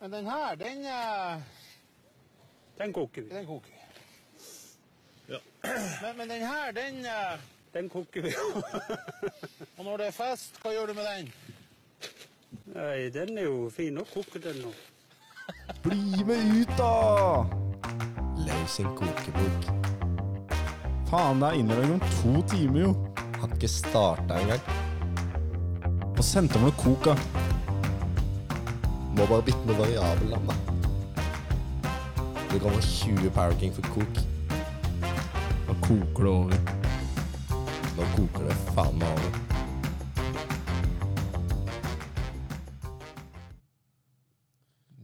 Men den her, den, eh, Den koker vi. den koker vi. Ja. Men, men den her, den eh, Den koker vi. Og når det er fest, hva gjør du med den? Nei, den er jo fin å koke, den nå. Bli med ut, da! Løs en kokebok. Faen, det er innlevering om to timer, jo. Har ikke starta engang. Og sendte meg noe kok, da. Må bare bytte med variabelnavn, da. Det kommer 20 Power King for kok. Nå koker det over. Nå koker det faen meg over.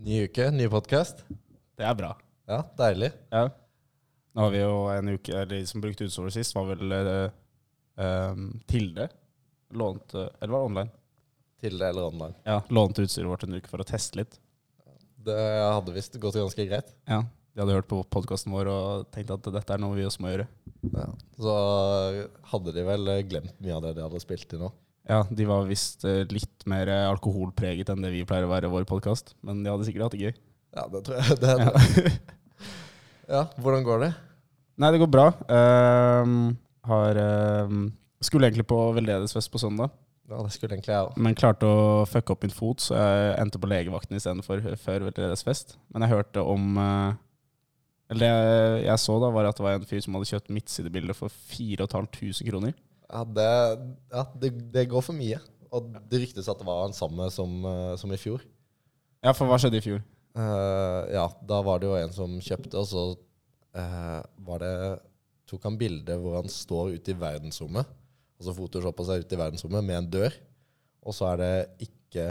Ny uke, ny podkast. Det er bra. Ja, deilig. Ja. Nå har vi jo en uke eller som brukte utstålet sist, var vel eh, um, Tilde. Lånt Eller var det online? Tilde eller online. Ja, lånte utstyret vårt en uke for å teste litt. Det hadde visst gått ganske greit. Ja. De hadde hørt på podkasten vår og tenkt at dette er noe vi også må gjøre. Ja. Så hadde de vel glemt mye av det de hadde spilt i nå. Ja, de var visst eh, litt mer eh, alkoholpreget enn det vi pleier å være i vår podkast. Men de hadde sikkert hatt det gøy. Ja, det tror jeg. Det, Ja. ja, hvordan går det? Nei, det går bra. Ehm, har ehm, Skulle egentlig på veldedighetsfest på søndag, Ja, det skulle egentlig jeg òg. men klarte å fucke opp min fot, så jeg endte på legevakten istedenfor før veldedighetsfest. Men jeg hørte om eh, Eller det jeg så, da, var at det var en fyr som hadde kjøpt midtsidebilde for 4500 kroner. Ja, det, ja det, det går for mye. Og det ryktes at det var han samme som, eh, som i fjor. Ja, for hva skjedde i fjor? Uh, ja, da var det jo en som kjøpte, og så uh, var det tok han bilde hvor han står ute i verdensrommet. Altså photoshoppa seg ut i verdensrommet med en dør. Og så er det ikke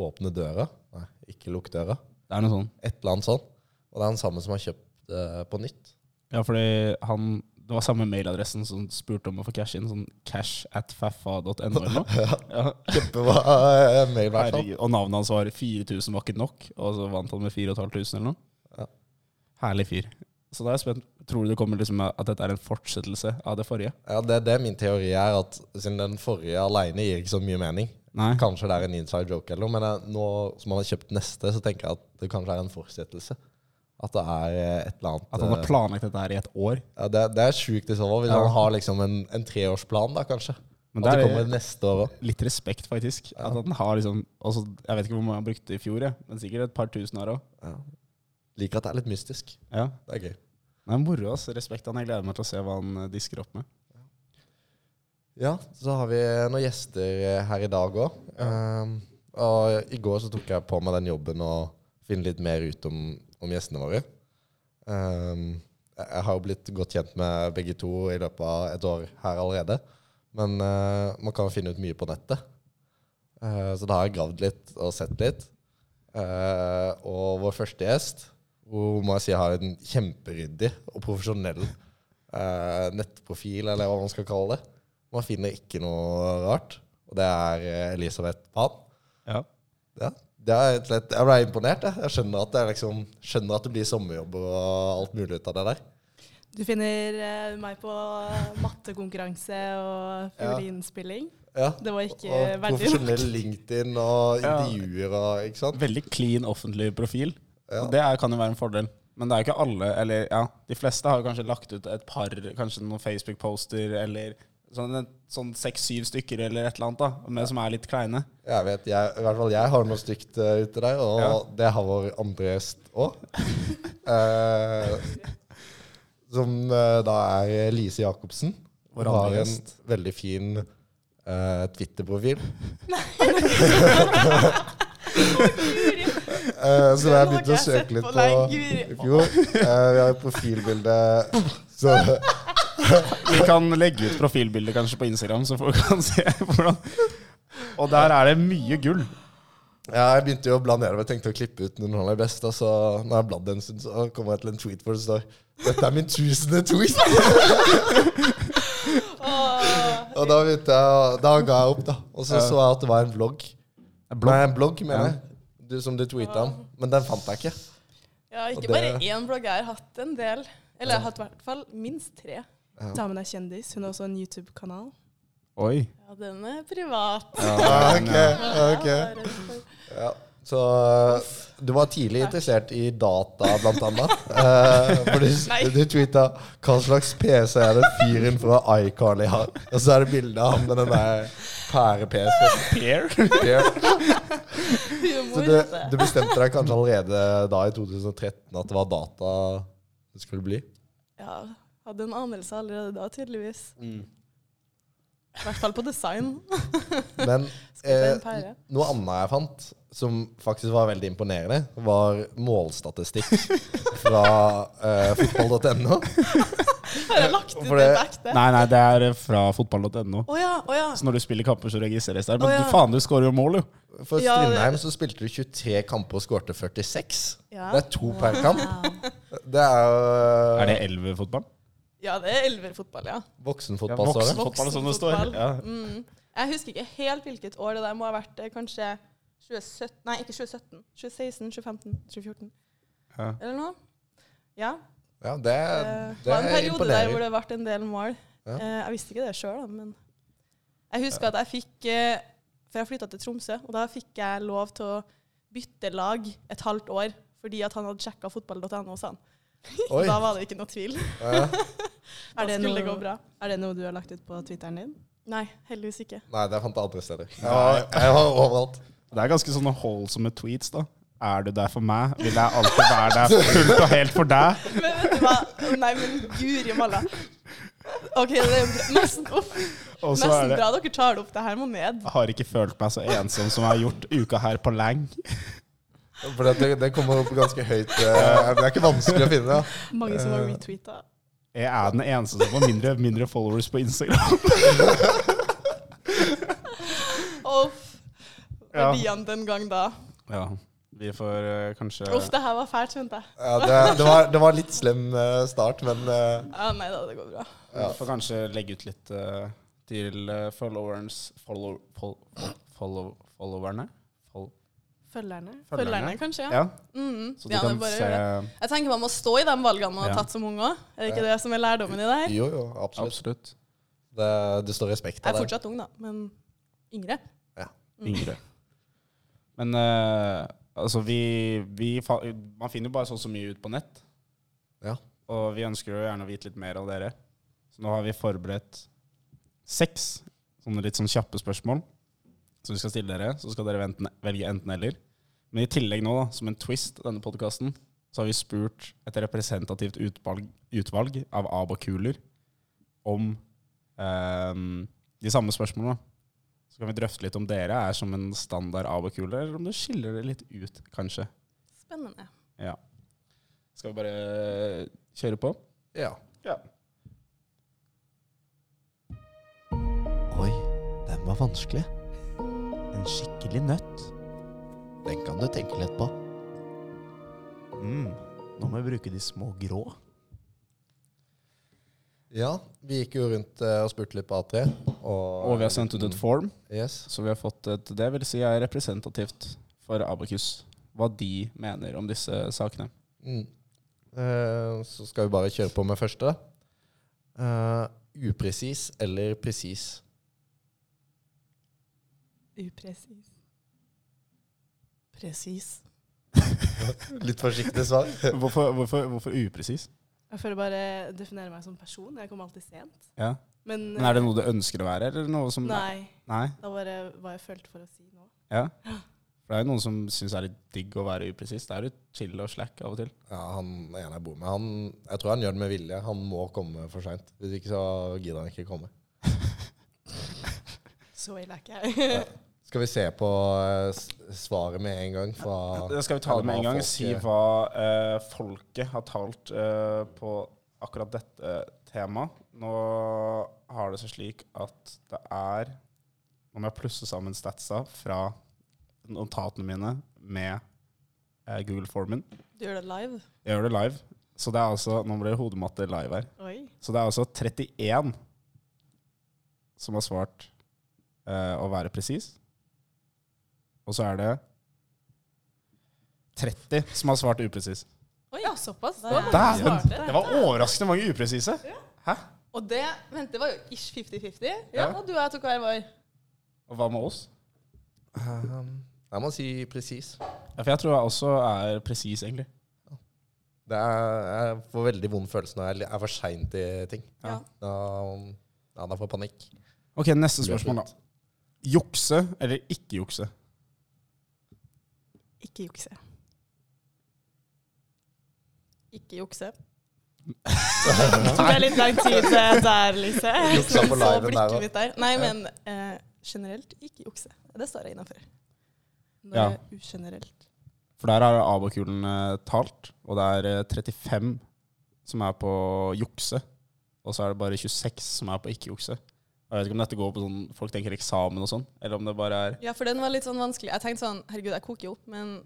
åpne døra. Nei, ikke lukk døra. Det er noe sånn. Et eller annet sånn. Og det er han samme som har kjøpt det på nytt. Ja, fordi han Det var samme mailadressen som spurte om å få cash inn. Sånn cash at faffa.no eller noe. Ja. Kjempebra uh, mail, i. Og navnet hans var 4000 var ikke nok, og så vant han med 4500 eller noe. Ja. Herlig fyr. Så da er jeg spent. Tror du det kommer liksom at dette er en fortsettelse av det forrige? Ja, det, det er min teori er at siden den forrige alene gir ikke så mye mening. Nei. Kanskje det er en inside joke eller noe, men jeg, nå som han har kjøpt neste, så tenker jeg at det kanskje er en fortsettelse. At det er eh, et eller annet At han har eh, planlagt dette her i et år. ja, det, det er sjukt i så fall, hvis Ja. han har liksom en, en treårsplan, da kanskje. Men at det er kommer neste år òg. litt respekt, faktisk. At han har liksom også, Jeg vet ikke hvor mange han brukte i fjor, jeg, men sikkert et par tusen her òg. Ja. Liker at det er litt mystisk. Ja. Det er gøy. Er moro, ass. Respekt han. Jeg gleder meg til å se hva han eh, disker opp med. Ja, så har vi noen gjester eh, her i dag òg. og i går så tok jeg på meg den jobben å finne litt mer ut om, om gjestene våre. Um, jeg jeg har jo blitt godt kjent med begge to i løpet av et år her allerede. Men eh, man kan finne ut mye på nettet. Eh, så da har jeg gravd litt og sett litt. Eh, og vår første gjest, hun må jeg si har en kjemperyddig og profesjonell eh, nettprofil, eller hva man skal kalle det. Man finner ikke noe rart. Og det er eh, Elisabeth Pan. Ja. Ja, er jeg ble imponert. Jeg, jeg skjønner, at det er liksom, skjønner at det blir sommerjobber og alt mulig ut av det der. Du finner uh, meg på mattekonkurranse og Ja. Ja. Det var ikke Og verdig profesjonell LinkedIn og intervjuer og ikke sant. Veldig clean offentlig profil. Ja. Og det er, kan jo være en fordel. Men det er jo ikke alle, eller ja, de fleste har jo kanskje lagt ut et par, kanskje noen Facebook-poster eller sånn, sånn seks-syv stykker eller et eller annet, da, med, som er litt kleine. Jeg vet, jeg, i hvert fall jeg har noe stygt uh, ute der, og Ja. det har vår andre gjest òg. som uh, da er Lise Jacobsen. Vår Hun har andre en veldig fin uh, Twitter-profil. Eh, så jeg begynte å søke litt på i fjor. Eh, vi har jo profilbilde så, Vi kan legge ut profilbildet kanskje på Instagram, så folk kan se hvordan Og der er det mye gull. ja, Jeg begynte jo å bla nedover. Tenkte å klippe ut noen av de beste. Og så når jeg bladde en stund, så kommer jeg til en tweet hvor det står 'Dette er min tusende tweet'. og da, begynte jeg, da ga jeg opp, da. Og så så jeg at det var en vlogg. blogg? Nei, en blogg, mener Ja. jeg. Du, som du tweeta om. Men den fant jeg ikke. Ja, ikke det- bare én blogg. Jeg har hatt en del. Eller jeg har hatt i hvert fall minst tre. Ja. Damen er kjendis. Hun har også en YouTube-kanal. Oi. Ja, den er privat. Ja, ok, ok. Ja, Så eh, du var tidlig interessert i data, blant annet. uh, for du, du tweeta 'Hva slags PC er det fyren fra iCarly har?' Og så er det bilde av ham med den der pære-PC-en. Pear? Så du, du bestemte deg kanskje allerede da i 2013 at det var data det skulle bli? Ja, hadde en anelse allerede da, tydeligvis. Mm. I hvert fall på design. Men eh, noe annet jeg fant, som faktisk var veldig imponerende, var målstatistikk fra eh, fotball.no. Har jeg lagt ut For det det- back der? Nei, nei, det er fra fotball.no. Oh, ja, oh, ja. Så når du spiller kamper, så registreres det. Men oh, ja. du, faen, du skårer jo mål, jo. For Strindheim så spilte du 23 kamper og skårte 46. ja. Det er to per kamp. Det er jo Er det elverfotball? Ja, det er elverfotball, ja. voksenfotball, ja, det. voksenfotball, som det står. Voksenfotball. Ja. Mm. Jeg husker ikke helt hvilket år det der må ha vært. eh, Kanskje 2017 Nei, ikke 2017. 2016, 2015, 2014 Ja. eller noe. Ja. Ja, det, Det det var en er periode der hvor det ble en del mål. Ja. Eh, Jeg visste ikke det sjøl, men jeg husker at jeg fikk eh, For jeg flytta til Tromsø, og da fikk jeg lov til å bytte lag et halvt år fordi at han hadde sjekka fotball.no, sa han. Oi. Da var det ikke noe tvil. Ja. Er det, skulle noe, det gå bra. Er det noe du har lagt ut på Twitteren din? Nei, heldigvis ikke. Nei, det fant jeg andre steder. Jeg var, jeg var overalt. Det er ganske sånne holdsomme tweets, da. Er du der for meg? Vil jeg alltid være der fullt og helt for deg? Men vet du hva? Nei, men guri malla. OK, det er bra. nesten, uff, Og er nesten det bra dere tar det opp. Det her må ned. Jeg Har ikke følt meg så ensom som jeg har gjort uka her på Lang. For det, det kommer opp ganske høyt. eh, Det er ikke vanskelig å finne. Ja. Mange som har Eh. retweeta. Jeg er den eneste som får mindre, mindre followers på Instagram. Uff. Ja. Verdiene den gang da. Ja, vi får uh, kanskje Uff, det her var fælt, skjønte jeg. Ja, det, det, var, det var litt slem uh, start, men uh, Ja, nei da, det går bra. Vi får kanskje legge ut litt til uh, followers follow, fol, follow, Followerne? Følgerne? Følgerne, kanskje? Ja. ja. Mm, Så du ja, kan bare se. Jeg tenker man må stå i de valgene man har tatt som ung òg. Er det ikke det som er lærdommen i det her? jo, jo, absolutt. Absolutt. Det, det står respekt av det. Jeg er fortsatt ung, da, men yngre. Ja, Yngre. Men uh, altså, vi, vi fa- Man finner jo bare så så mye ut på nett. Ja. Og vi ønsker jo gjerne å vite litt mer av dere. Så nå har vi forberedt seks sånne litt sånn kjappe spørsmål som vi skal stille dere. Så skal dere enten, velge enten-eller. Men i tillegg nå, da, som en twist denne podkasten, så har vi spurt et representativt utvalg, utvalg av ABA-kuler om eh, de samme spørsmålene. Så kan vi drøfte litt om dere er som en standard ABA-kule, eller om det skiller det litt ut, kanskje. Spennende. Ja. Skal vi bare kjøre på? Ja. Ja. Oi, den var vanskelig. En skikkelig nøtt. Den kan du tenke litt på. Mm. Nå må vi bruke de små grå. Ja, vi gikk jo rundt eh, og spurte litt på A3. Og, Og vi har sendt ut et form, Yes. så vi har fått et Det vil si er representativt for Abakus. Hva de mener om disse sakene. Mm. Eh, så skal vi bare kjøre på med første. Eh, upresis eller presis? Upresis. Presis. Litt forsiktig svar. Hvorfor, hvorfor, hvorfor upresis? Jeg føler bare definerer meg som person. Jeg kommer alltid sent. Ja. Men, Men er det noe du ønsker å være, eller noe som Nei. Nei? Det var bare hva jeg følte for å si nå. Ja. For det er jo noen som syns det er litt digg å være upresis. Det er jo chill og slack av og til. Ja, han ene jeg bor med, han, jeg tror han gjør det med vilje. Han må komme for seint. Hvis ikke så gidder han ikke komme. Så ille er ikke jeg. Skal vi se på eh, svaret med en gang fra skal vi ta det med en gang. Eller Si hva eh, folket har talt eh, på akkurat dette temaet. Nå har det seg slik at det er Nå må jeg plusse sammen statsa fra notatene mine med eh, Google Formen. Du gjør det live? Jeg gjør det live. Så det er altså Nå blir det hodematte live her. Oi. Så det er altså 31 som har svart eh, å være presis. Og så er det 30 som har svart upresis. Oi, ja, såpass. Der. Dæven! Svarte. Det var overraskende mange upresise. Og det Vent, det var jo ish 50-50. Ja, Ja. og du og jeg tok hver vår. Og hva med oss? Um, Jeg må si presis. Ja, for jeg tror jeg også er presis, egentlig. Det er, jeg får veldig vond følelse når jeg er for sein til ting. Ja. Da, ja, da får jeg panikk. Ok, neste spørsmål, da. Jukse eller ikke jukse? Ikke jukse. Ikke jukse. Tok jeg litt lang tid eh, der, Lise? Juksa på Så liven der òg. Nei, men eh, generelt ikke jukse. Det står jeg innafor. Når Ja. er det ugenerelt. For der har Abokulen eh, talt, og det er eh, 35 som er på jukse. Og så er det bare 26 som er på ikke jukse. Jeg vet ikke om dette går på sånn folk tenker eksamen og sånn, eller om det bare er Ja, for den var litt sånn vanskelig. Jeg tenkte sånn Herregud, jeg koker jo opp, men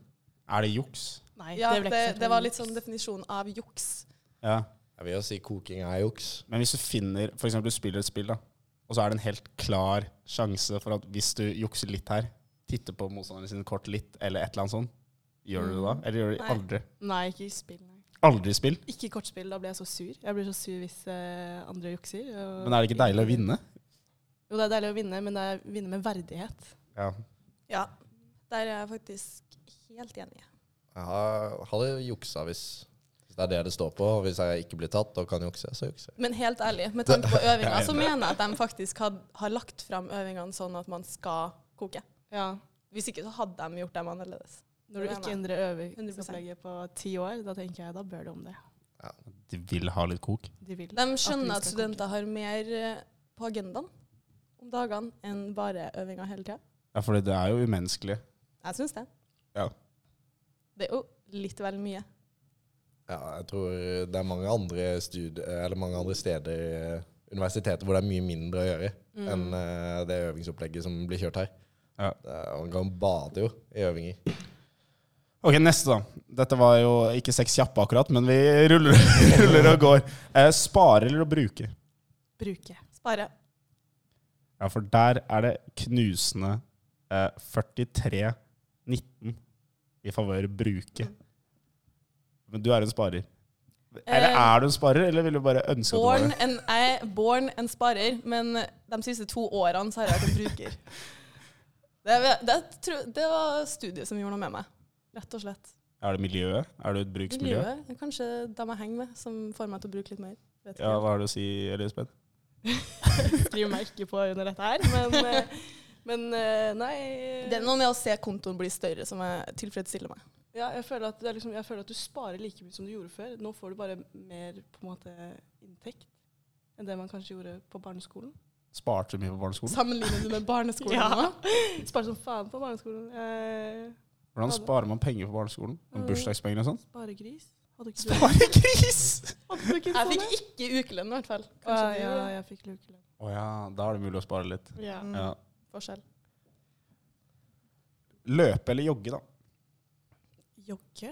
Er det juks? Nei, ja, det, det, si. var litt sånn definisjon av juks. Ja. Jeg vil jo si koking er juks. Men hvis du finner eksempel du spiller et spill, da, og så er det en helt klar sjanse for at hvis du jukser litt her, titter på motstanderen sin kort litt, eller et eller annet sånt, gjør du det da? Eller gjør du det Nei. aldri? Nei, ikke i spill. Nei. Aldri i spill? Ikke kortspill, da blir jeg så sur. Jeg blir så sur hvis uh, andre jukser. og- Men er det ikke deilig å vinne? Jo, det er deilig å vinne, men det er å vinne med verdighet. Ja. Ja, der er jeg faktisk helt enig. Jeg hadde juksa hvis, hvis det er det det står på. Hvis jeg ikke blir tatt og kan jukse, så jukser jeg. Men helt ærlig, med tanke på øvinga, så mener jeg at de faktisk had, har lagt fram øvingene sånn at man skal koke. Ja. Hvis ikke så hadde de gjort dem annerledes. Når du ikke endrer øvingsopplegget på ti år, da tenker jeg da bør du om det. Ja. De vil ha litt kok. De vil. De skjønner At at studenter koke. har mer på agendaen om dagene enn bare øvinga hele tida. Ja, for det er jo umenneskelig. Jeg syns det. Ja. Det er jo litt vel mye. Ja, jeg tror det er mange andre, studie, eller mange andre steder, eh, universiteter, hvor det er mye mindre å gjøre Mm. enn eh, det øvingsopplegget som blir kjørt her. Ja. Det man kan bade jo i øvinger. Ok, neste da. Dette var jo ikke seks kjappe akkurat, men vi ruller, ruller og går. Eh, spare eller å bruke? Bruke. Spare. Ja, for der er det knusende eh, 43-19 i favør bruke. Men du er en sparer. Eller Eh, er du en sparer, eller vil du bare ønske at du var det? jeg er born en sparer, men de siste to årene så har jeg vært en bruker. Det, det, det var studiet som gjorde noe med meg, rett og slett. Er det miljøet? Er du et bruksmiljø? Miljøet er kanskje dem jeg henger med, som får meg til å bruke litt mer. Vet Ja, hva har du å si, Elisabeth? Skriver meg ikke på under dette her, men, eh, men eh, nei Det er noe med å se kontoen bli større som jeg tilfredsstiller meg. Ja, jeg føler, at det er liksom, jeg føler at du sparer like mye som du gjorde før. Nå får du bare mer på en måte inntekt enn det man kanskje gjorde på barneskolen. Sparte du mye på barneskolen? Sammenligner du med barneskolen Ja. nå? Sparte som faen på barneskolen. Eh, Hvordan sparer man penger på barneskolen? Om Bursdagspenger og sånn? sparegris. Hadde ikke du Spare gris! Hadde du ikke Jeg fikk ikke ukelønn, i hvert fall. Å, Kanskje ja, jeg fikk ukelønn. Å ja, da er det mulig å spare litt. Ja. Mm. Ja. forskjell. Løpe eller jogge, da? Jogge?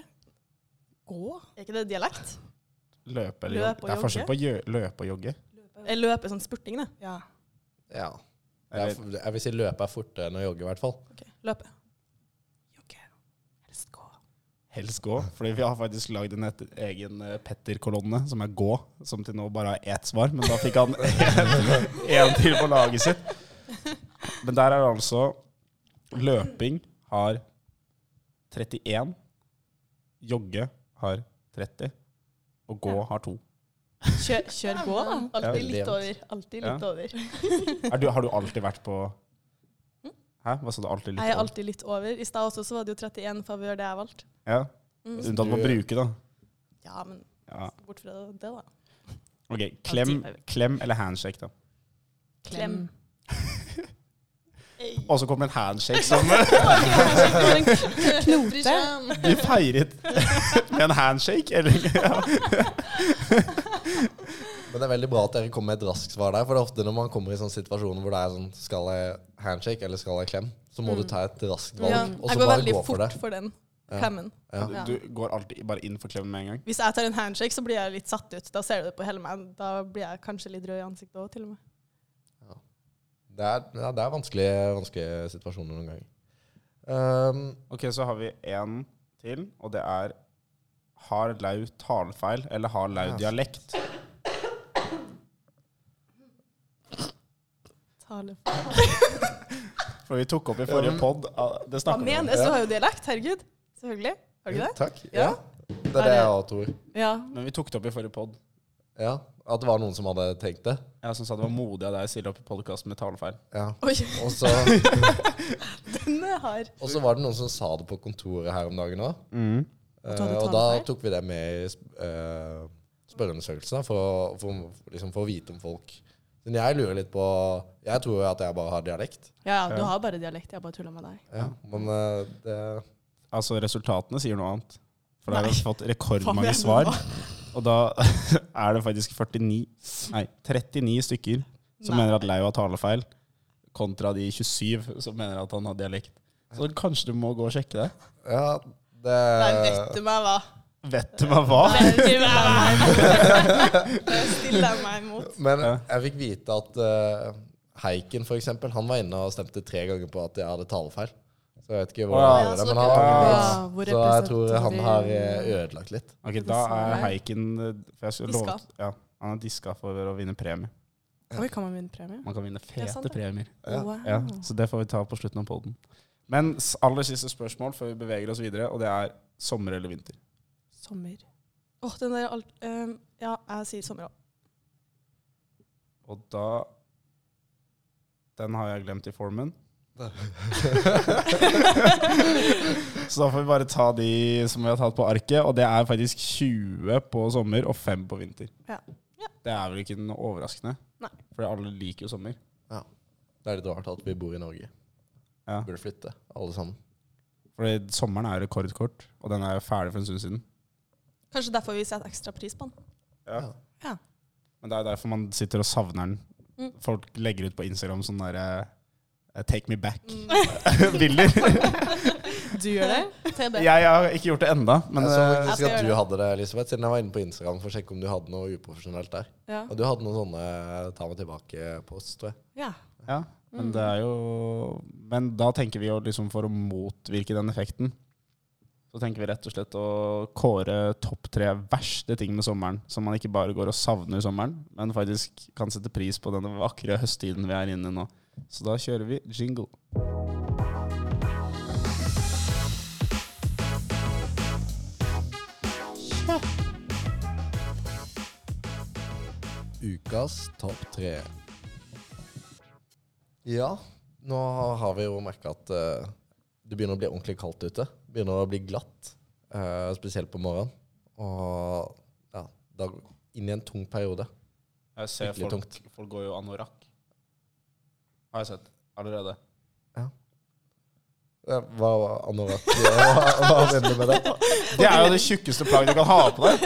Gå? Er ikke det dialekt? Løpe eller jogge? Det er forskjell på løpe og jogge. Løpe, løpe sånn spurting, det. Ja. Ja. F- jeg vil si løpe er fortere enn å jogge, i hvert fall. Ok, løpe. Helst gå. Fordi vi har faktisk lagd en egen eh, Petter-kolonne som er gå, som til nå bare har ett svar. Men da fikk han én til på laget sitt. Men der er det altså Løping har 31. Jogge har 30. Og gå har 2. Kjør, kjør gå, da. Alltid litt over. Alltid litt Ja. over. Er du, har du alltid vært på Hæ? Hva sa du? Alltid litt Jeg er over? alltid litt over. I stad også så var det jo 31 favør det jeg valgte. Ja. Mm. Unntatt på å bruke, da. Ja, men Ja. bort fra det, da. Ok, klem, klem eller handshake, da? Klem. Og så kom en handshake som Knote. Vi feiret med en handshake, eller? Ja. Men det er veldig bra at dere kommer med et raskt svar der. For det er ofte når man kommer i sånne situasjoner hvor det er sånn Skal jeg handshake eller skal jeg klem? Så må du ta et raskt valg, Ja, og jeg så går bare veldig gå for fort for den klemmen. Ja. Du, du går alltid bare inn for klemmen med en gang? Hvis jeg tar en handshake, så blir jeg litt satt ut. Da ser du det på hele meg. Da blir jeg kanskje litt rød i ansiktet òg, til og med. Det er, ja, det er vanskelige, vanskelige situasjoner noen ganger. Um, Ok, så har vi en til, og det er Har Lau talefeil eller har Lau Ja. dialekt? Tale. For vi tok opp i forrige pod ah, Det Hva vi om. menes? Du har jo dialekt, herregud. Selvfølgelig. Har du ikke det? Takk. Ja. Det er det jeg også tror. Ja. Men vi tok det opp i forrige pod. Ja. At det var noen som hadde tenkt det. Ja, som sa det var modig av deg å stille opp i podkast med talefeil. Ja. Og så, og så var det noen som sa det på kontoret her om dagen òg. Mm. At og da tok vi det med i sp- eh, spørreundersøkelsen for, for, for, liksom for å vite om folk Men jeg lurer litt på Jeg tror jo at jeg bare har dialekt. ja, du har bare dialekt. Jeg bare tulla med deg. Ja, men eh, det Altså, resultatene sier noe annet. For da har vi fått rekordmange svar. Og da er det faktisk 49 Nei, 39 stykker som Nei. mener at Leo har talefeil, kontra de 27 som mener at han har dialekt. Så kanskje du må gå og sjekke det? Ja, det Nei, vet du meg hva? Vet du meg hva? Vet du meg Det stiller jeg meg imot. Men jeg fikk vite at uh, Heiken, for eksempel, han var inne og stemte tre ganger på at jeg hadde talefeil. Så jeg vet ikke hvor han gjorde det, men han hvor Så jeg tror han har eh, ødelagt litt. Ok, Da er Heiken eh, Diska. Ja, Han er diska for å vinne premie. Oi, kan man vinne premie? Man kan vinne fete sant, premier. Ja. Wow. Ja, så det får vi ta på slutten av poden. Men aller siste spørsmål før vi beveger oss videre, og det er sommer eller vinter? Sommer. Åh, den der alt... um, ja, jeg sier sommer òg. Og da Den har jeg glemt i formen. Så da får vi bare ta de som vi har tatt på arket, og det er faktisk 20 på sommer og 5 på vinter. Ja. Ja. Det er vel ikke noe overraskende? Nei. For alle liker jo sommer. Ja. Det er litt rart at vi bor i Norge. Ja. Burde flytte, alle sammen. Fordi sommeren er rekordkort, og den er jo ferdig for en stund siden. Kanskje derfor vi setter ekstra pris på den. Ja. Ja. Men det er derfor man sitter og savner den. Mm. Folk legger ut på Instagram sånn derre eh, Take me back. Mm. Du gjør det? TB. jeg har ikke gjort det enda, men jeg så eh, faktisk at du det. hadde det, Elisabeth, siden jeg var inne på Instagram for å sjekke om du hadde noe uprofesjonelt der. Ja. Og du hadde noen sånne ta meg tilbake-post, tror jeg. ja. Ja, men det er jo Men da tenker vi jo liksom for å motvirke den effekten, så tenker vi rett og slett å kåre topp tre verste ting med sommeren, som man ikke bare går og savner sommeren, men faktisk kan sette pris på denne vakre høsttiden vi er inne i nå. Så da kjører vi jingle. Ukas topp tre. Ja, nå har vi jo merka at eh, det begynner å bli ordentlig kaldt ute. Begynner å bli glatt, uh, spesielt på morgenen. Og ja, da inn i en tung periode. Jeg ser folk, folk går jo anorakk. Har jeg sett allerede. Ja, Hva anorakk Hva, mener du med det? Det er jo det tjukkeste plagget du kan ha på deg.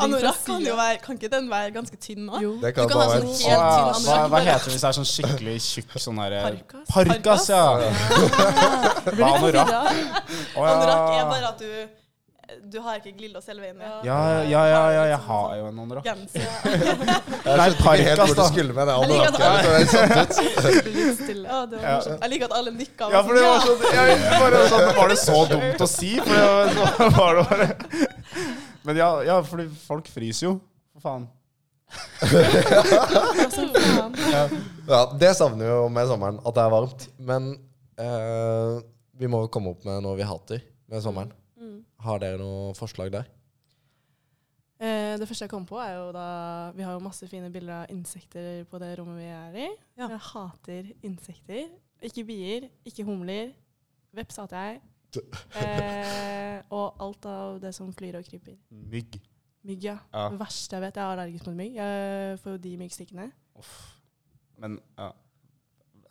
Anorakk kan jo være Kan ikke den være ganske tynn òg? Det Du kan kan ha bare sånn helt Hva, tynn hva, anorakk. hva heter det hvis det er sånn skikkelig tjukk sånn derre Parkas? Parkas, ja! Hva anorakk? Anorakk er bare at du Du har ikke glidelås hele veien Ja, Ja, ja, ja, ja, jeg har jo en anorakk. Genser. Jeg skjønte ikke helt hvor du skulle med det. Det det morsomt. Jeg liker at alle nikka. Ja, for det var sånn, jeg, bare sånn Var det så dumt å si? For det var, så var det bare Men ja, ja, fordi folk fryser jo. For faen. Ja, det savner jo med sommeren, at det er varmt. Men eh, vi må jo komme opp med noe vi hater med sommeren. Har dere noe forslag der? Eh, det første jeg kom på, er jo da Vi har jo masse fine bilder av insekter på det rommet vi er i. Ja. Jeg hater insekter. Ikke bier, ikke humler. Veps hater jeg. Eh, og alt av det som flyr og kryper. Mygg. Mygg, ja. Ja. Det verste jeg vet, jeg er allergisk mot mygg. Jeg får jo de myggstikkene. Men ja.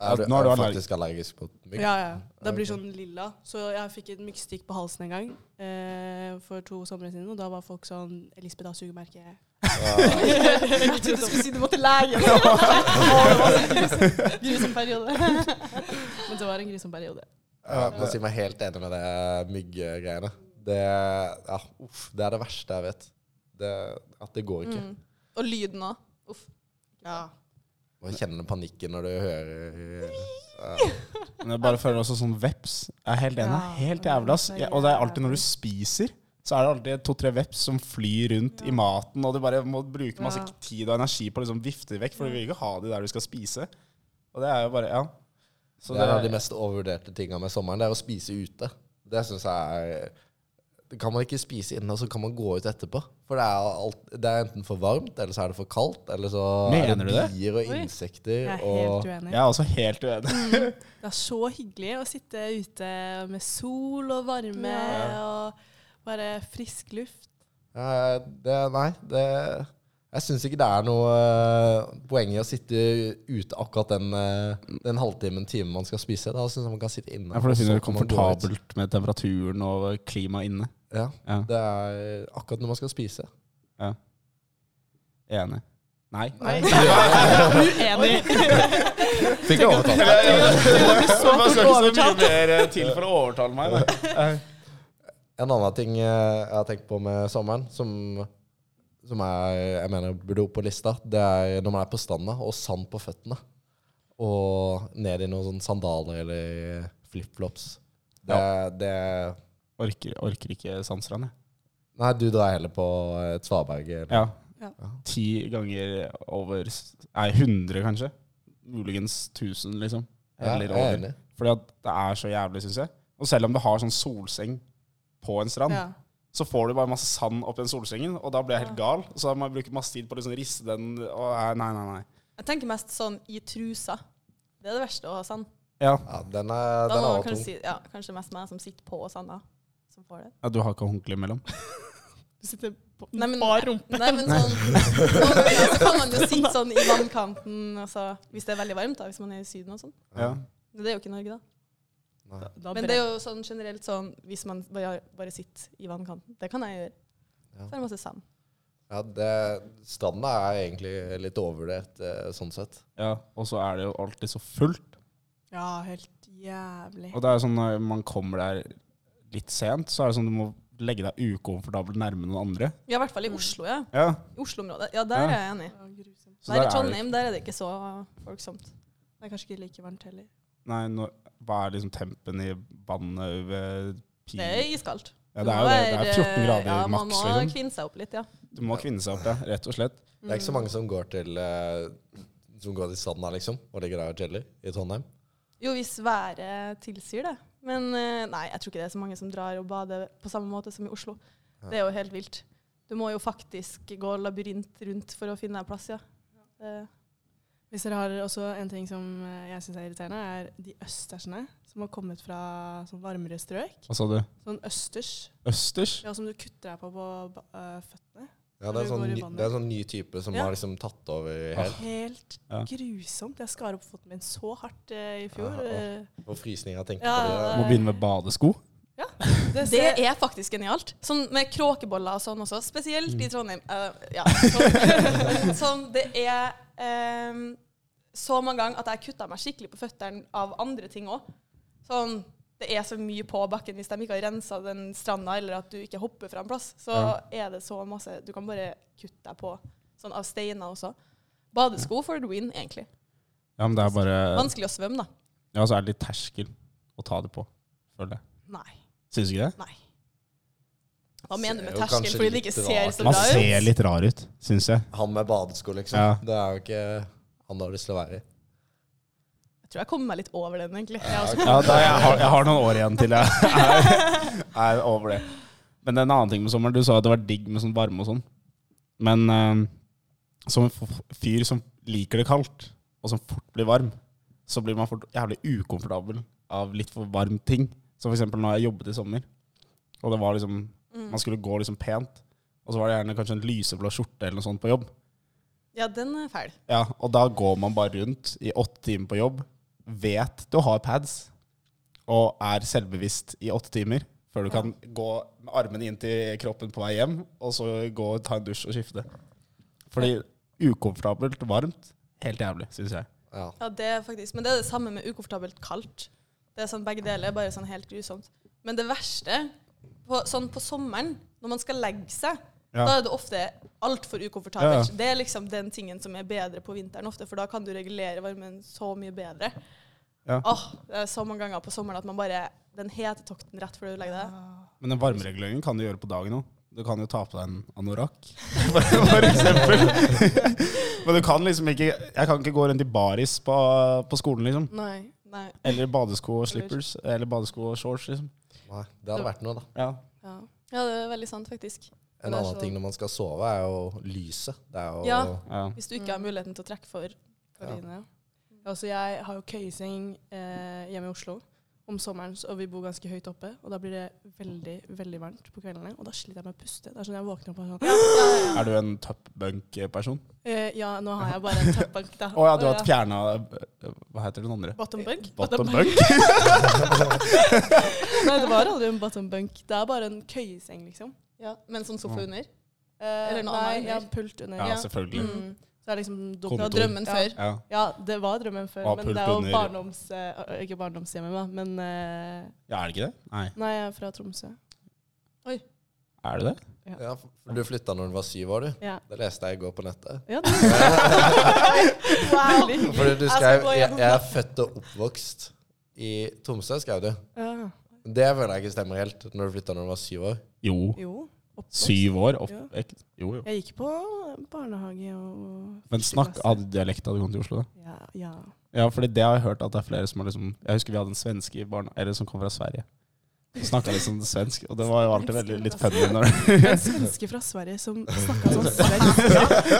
Er du, er du faktisk allergisk på mygg? Ja, ja. Det blir sånn lilla. Så jeg fikk et myggstikk på halsen en gang eh, for to somre siden, og da var folk sånn Elisabeth har sugemerke. Ja. Jeg trodde du skulle si du måtte lege. Å, det var så grusom- periode. Men det var en grusom periode. Ja, må si meg helt enig med det mygggreiene. Det, ja, uff, det er det verste jeg vet. Det, at det går ikke. Mm. Og lyden òg. Uff. Ja. Og jeg kjenner panikken når du hører ja. Men jeg bare føler også sånn veps. Jeg er helt enig. Ja, Helt Ja, Og det er alltid når du spiser, så er det alltid to-tre veps som flyr rundt i maten, og du bare må bruke masse Ja. tid og energi på å liksom vifte dem vekk, for du vil ikke ha de der du skal spise. Og det er jo bare Ja. Så det er en av de mest overvurderte tinga med sommeren. Det er å spise ute. Det syns jeg er kan man ikke spise inne, og så kan man gå ut etterpå. For det er, alt, det er enten for varmt, eller så er det for kaldt, eller så Mener er det bier og Oi. insekter. Jeg er og, helt uenig. Jeg er også helt uenig. Det er så hyggelig å sitte ute med sol og varme og bare frisk luft. Ja, det, nei, det Jeg syns ikke det er noe eh, poeng i å sitte ute akkurat den, eh, den halvtimen, timen man skal spise. Da syns jeg man kan sitte inne. Ja, for du finner det komfortabelt med temperaturen og klimaet inne. Ja, Ja, det er akkurat når man skal spise. Ja. enig. Nei. Nei. Uenig. Fikk jeg overtalt. Man skal ikke så mye mer eh, til for å overtale meg. Da. En annen ting jeg har tenkt på med sommeren, som, som er, jeg mener burde opp på lista, det er når man er på stranda og sand på føttene. Og ned i noen sandaler eller flipflops. Det, det Orker, orker ikke Sandstrand, jeg. Nei, du drar heller på et svaberg. eller- Ja. Ja. Ti ganger over Nei, 100 kanskje. Muligens 1000, liksom. Ja, Eller er over. Fordi at det er så jævlig, syns jeg. Og selv om du har sånn solseng på en strand, Ja. Så får du bare masse sand oppi den solsengen, og da blir jeg helt gal. Så da må jeg bruke masse tid på å liksom riste den og Nei, nei, nei. Jeg tenker mest sånn i trusa. Det er det verste å ha sand. Ja, Ja, den er, den er kanskje si, ja, kanskje mest meg som sitter på sanda, som får det. ja du har ikke håndkle imellom? Du sitter på Nei, men, bar rumpe. nei, men sånn, noen ganger så kan man jo sitte sånn i vannkanten altså, hvis det er veldig varmt, da, hvis man er i Syden og sånn. Ja. Det er jo ikke Norge, da. Nei. Da Men det er jo sånn generelt sånn hvis man bare, bare sitter i vannkanten. Det kan jeg gjøre. Ja. Så er det masse sand. Ja, det, stranda er egentlig litt overvurdert eh, sånn sett. ja. Og så er det jo alltid så fullt. Ja, helt jævlig. Og det er sånn når man kommer der litt sent, så er det sånn du må legge deg ukomfortabelt nærme noen andre. Ja, i hvert fall i Oslo, ja. Ja, I Oslo-området. Ja, der Ja. er jeg enig. Ja. Der der i det Trondheim der er det ikke så folksomt. Det er kanskje ikke like varmt heller. Nei, når, hva er liksom tempen i vannet ved pi... Det er iskaldt. Ja, det er jo det. Det er 14 grader ja, Man må liksom. kvinne seg opp litt, ja. Du må kvinne seg opp, ja. Rett og slett. Det er ikke så mange som går til uh, Som går til sanda, liksom, og ligger der og chiller i Trondheim. Jo, hvis været tilsier det. Men uh, nei, jeg tror ikke det er så mange som drar og bader på samme måte som i Oslo. Det er jo helt vilt. Du må jo faktisk gå labyrint rundt for å finne en plass, ja. Det, Hvis dere har også en ting som eh, jeg syns er irriterende, er de østersene som har kommet fra sånn varmere strøk. Hva sa du? Sånn østers. Østers? Ja, som du kutter deg på på eh, føttene. Ja, det er, sånn, det er en sånn ny type som Ja. har liksom tatt over helt. Helt Ja. grusomt. Jeg skar opp foten min så hardt uh, i fjor. Ja, ja. Eh, Og frysninger, tenker Ja, på det. Må begynne med badesko. det det er faktisk genialt. Sånn med kråkeboller og sånn også, spesielt Mm. i Trondheim. Uh, ja, sånn, sånn, det er ehm, så mange ganger at jeg kutta meg skikkelig på føttene av andre ting òg. Sånn, det er så mye på bakken hvis de ikke har rensa den stranda, eller at du ikke hopper fra en plass. Så Ja. er det så masse Du kan bare kutte deg på sånn av steiner også. Badesko for the win, egentlig. Ja, men det er bare Vanskelig å svømme, da. Ja, så er det litt terskel å ta det på, føler jeg. Nei. Syns du ikke det? Nei. Hva mener du med terskel? Fordi det ikke ser så så ut. Man bra ser litt rar ut, syns jeg. Han med badesko, liksom. Ja. Det er jo ikke han du har lyst til å være i. Jeg tror jeg kommer meg litt over den, egentlig. Ja, Jeg også. Ja, da, jeg, har, jeg har noen år igjen til jeg er, er over det. Men det er en annen ting med sommeren. Du sa at det var digg med sånn varme og sånn. Men eh, som en fyr som liker det kaldt, og som fort blir varm, så blir man fort jævlig ukomfortabel av litt for varm ting. Som for eksempel når jeg jobbet i sommer, og det var liksom Mm. Man skulle gå liksom pent, og så var det gjerne kanskje en lyseblå skjorte eller noe sånt på jobb. Ja, den er fæl. Ja, og da går man bare rundt i åtte timer på jobb, vet du har pads, og er selvbevisst i åtte timer, før du kan gå med armene inn til kroppen på vei hjem, og så gå og ta en dusj og skifte. Fordi ukomfortabelt varmt, helt jævlig, synes jeg. Ja. Ja, det er faktisk, men det er det samme med ukomfortabelt kaldt. Det er sånn Begge deler er bare sånn helt grusomt. Men det verste, på, sånn på sommeren, når man skal legge seg, Ja. da er det ofte altfor ukomfortabelt. Ja. Det er liksom den tingen som er bedre på vinteren ofte, for da kan du regulere varmen så mye bedre. Ja. Åh, det er så mange ganger på sommeren at man bare Den hetetokten rett før du legger deg. Men den varmereguleringen kan du gjøre på dagen òg. Du kan jo ta på deg en anorakk, for eksempel. Men du kan liksom ikke Jeg kan ikke gå rundt i baris på, på skolen, liksom. nei. Nei. Eller badesko og slippers. Eller badesko og shorts, liksom. Nei, det hadde vært noe, da. Ja. Ja. Ja, det er veldig sant, faktisk. En Det annen så- ting når man skal sove, er jo lyset. Det er jo Ja. Ja. Hvis du ikke har muligheten til å trekke for. gardinene. Ja. Altså, jeg har jo køyeseng eh, hjemme i Oslo om sommeren, og vi bor ganske høyt oppe. Og da blir det veldig veldig varmt på kveldene, og da sliter jeg med å puste. Det er sånn jeg våkner opp og sånn Er du en topbunk-person? eh, Ja, nå har jeg bare en toppbank, da. Å ja, du har fjerna Hva heter den andre? Bottom bunk? Bottom bunk? Nei, det var aldri en bottom bunk. Det er bare en køyeseng, liksom. Ja, men sånn sofa Ja. under. Eh, Eller noe nei, annet ja, pult under. Ja, Ja. selvfølgelig. Mm. Så det er liksom Det var Kontor. drømmen Ja. før. Ja. Ja, det var drømmen før, men det er jo barndoms... Uh, ikke barndomshjemmet, da, men uh, ja, er det ikke det? Nei. Nei, jeg er fra Tromsø. Oi. Er det det? Ja, for du flytta når du var syv år, du. Ja. Det leste jeg i går på nettet. ja det Wow. Fordi du skrev jeg, 'Jeg er født og oppvokst i Tromsø', skrev du. ja. Det føler jeg ikke stemmer helt, når du flytta når du var syv år. Jo. Jo. Syv år? Opp, Ja. jo, jo. Jeg gikk på barnehage og Men snakk Hadde dialekt da du kom til Oslo? da? Ja. ja. Ja, for det har jeg hørt at det er flere som har liksom Jeg husker vi hadde en svenske i barna, eller som kom fra Sverige. Snakka liksom svensk, og det var jo alltid veldig litt funny når En svenske fra Sverige som snakka sånn svensk.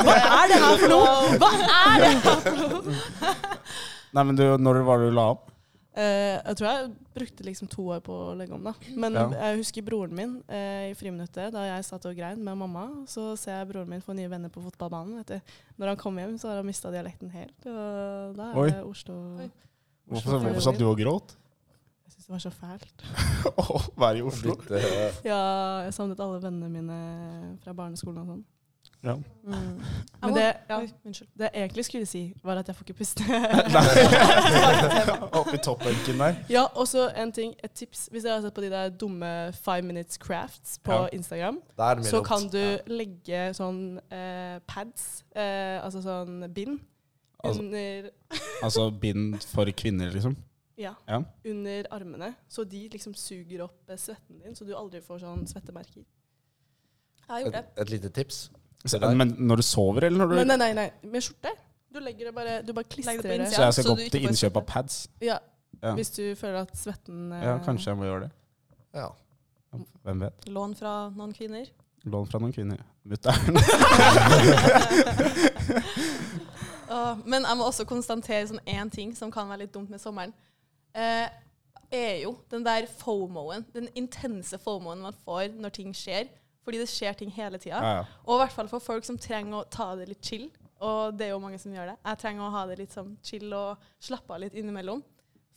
Hva er det her for noe?! Hva er det her for noe?! Nei, men du, når var det du la opp? Eh, jeg tror jeg brukte liksom to år på å legge om, da. Men Ja. jeg husker broren min eh, i friminuttet, da jeg satt og grein med mamma. Så ser jeg broren min få nye venner på fotballbanen. Vet du. Når han kom hjem, så har han mista dialekten helt. Og da er Oi. det Oslo Oi. Hvorfor, hvorfor satt du og gråt? Jeg syntes det var så fælt. Å være i Oslo? Ja, jeg savnet alle vennene mine fra barneskolen og sånn. Ja. Men det, ja, det jeg egentlig skulle si, var at jeg får ikke puste. Oppi toppbenken der. Ja, og så en ting, et tips. Hvis dere har sett på de der dumme five minutes crafts på Ja. Instagram, så dumt. kan du Ja. legge sånn eh, pads, eh, altså sånn bind, Altså, under, altså bind for kvinner, liksom. ja, Ja. under armene. Så de liksom suger opp eh, svetten din, så du aldri får sånn svettemerker. Jeg har gjort det. Et, et lite tips. Så, men når du sover, eller når du Nei, nei, nei, med skjorte. Du legger det bare, du bare klistrer det. Så jeg skal så gå opp til innkjøp av pads? Ja, Ja. Hvis du føler at svetten eh, ja, kanskje jeg må gjøre det. Ja. Hvem vet. Lån fra noen kvinner. Lån fra noen kvinner. Mutter'n. Åh, men jeg må også konstatere sånn én ting som kan være litt dumt med sommeren. Eh, er jo den der fomoen, den intense fomoen man får når ting skjer. Fordi det skjer ting hele tida. Ja, ja. Og i hvert fall for folk som trenger å ta det litt chill. Og det er jo mange som gjør det. Jeg trenger å ha det litt sånn chill og slappe av litt innimellom.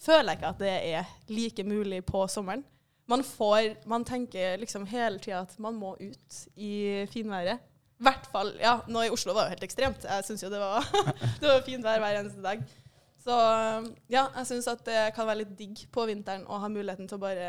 Føler jeg ikke at det er like mulig på sommeren. Man får Man tenker liksom hele tida at man må ut i finværet. I hvert fall Ja, nå i Oslo var det jo helt ekstremt. Jeg syns jo det var, det var fint vær hver eneste dag. Så ja, jeg syns at det kan være litt digg på vinteren å ha muligheten til å bare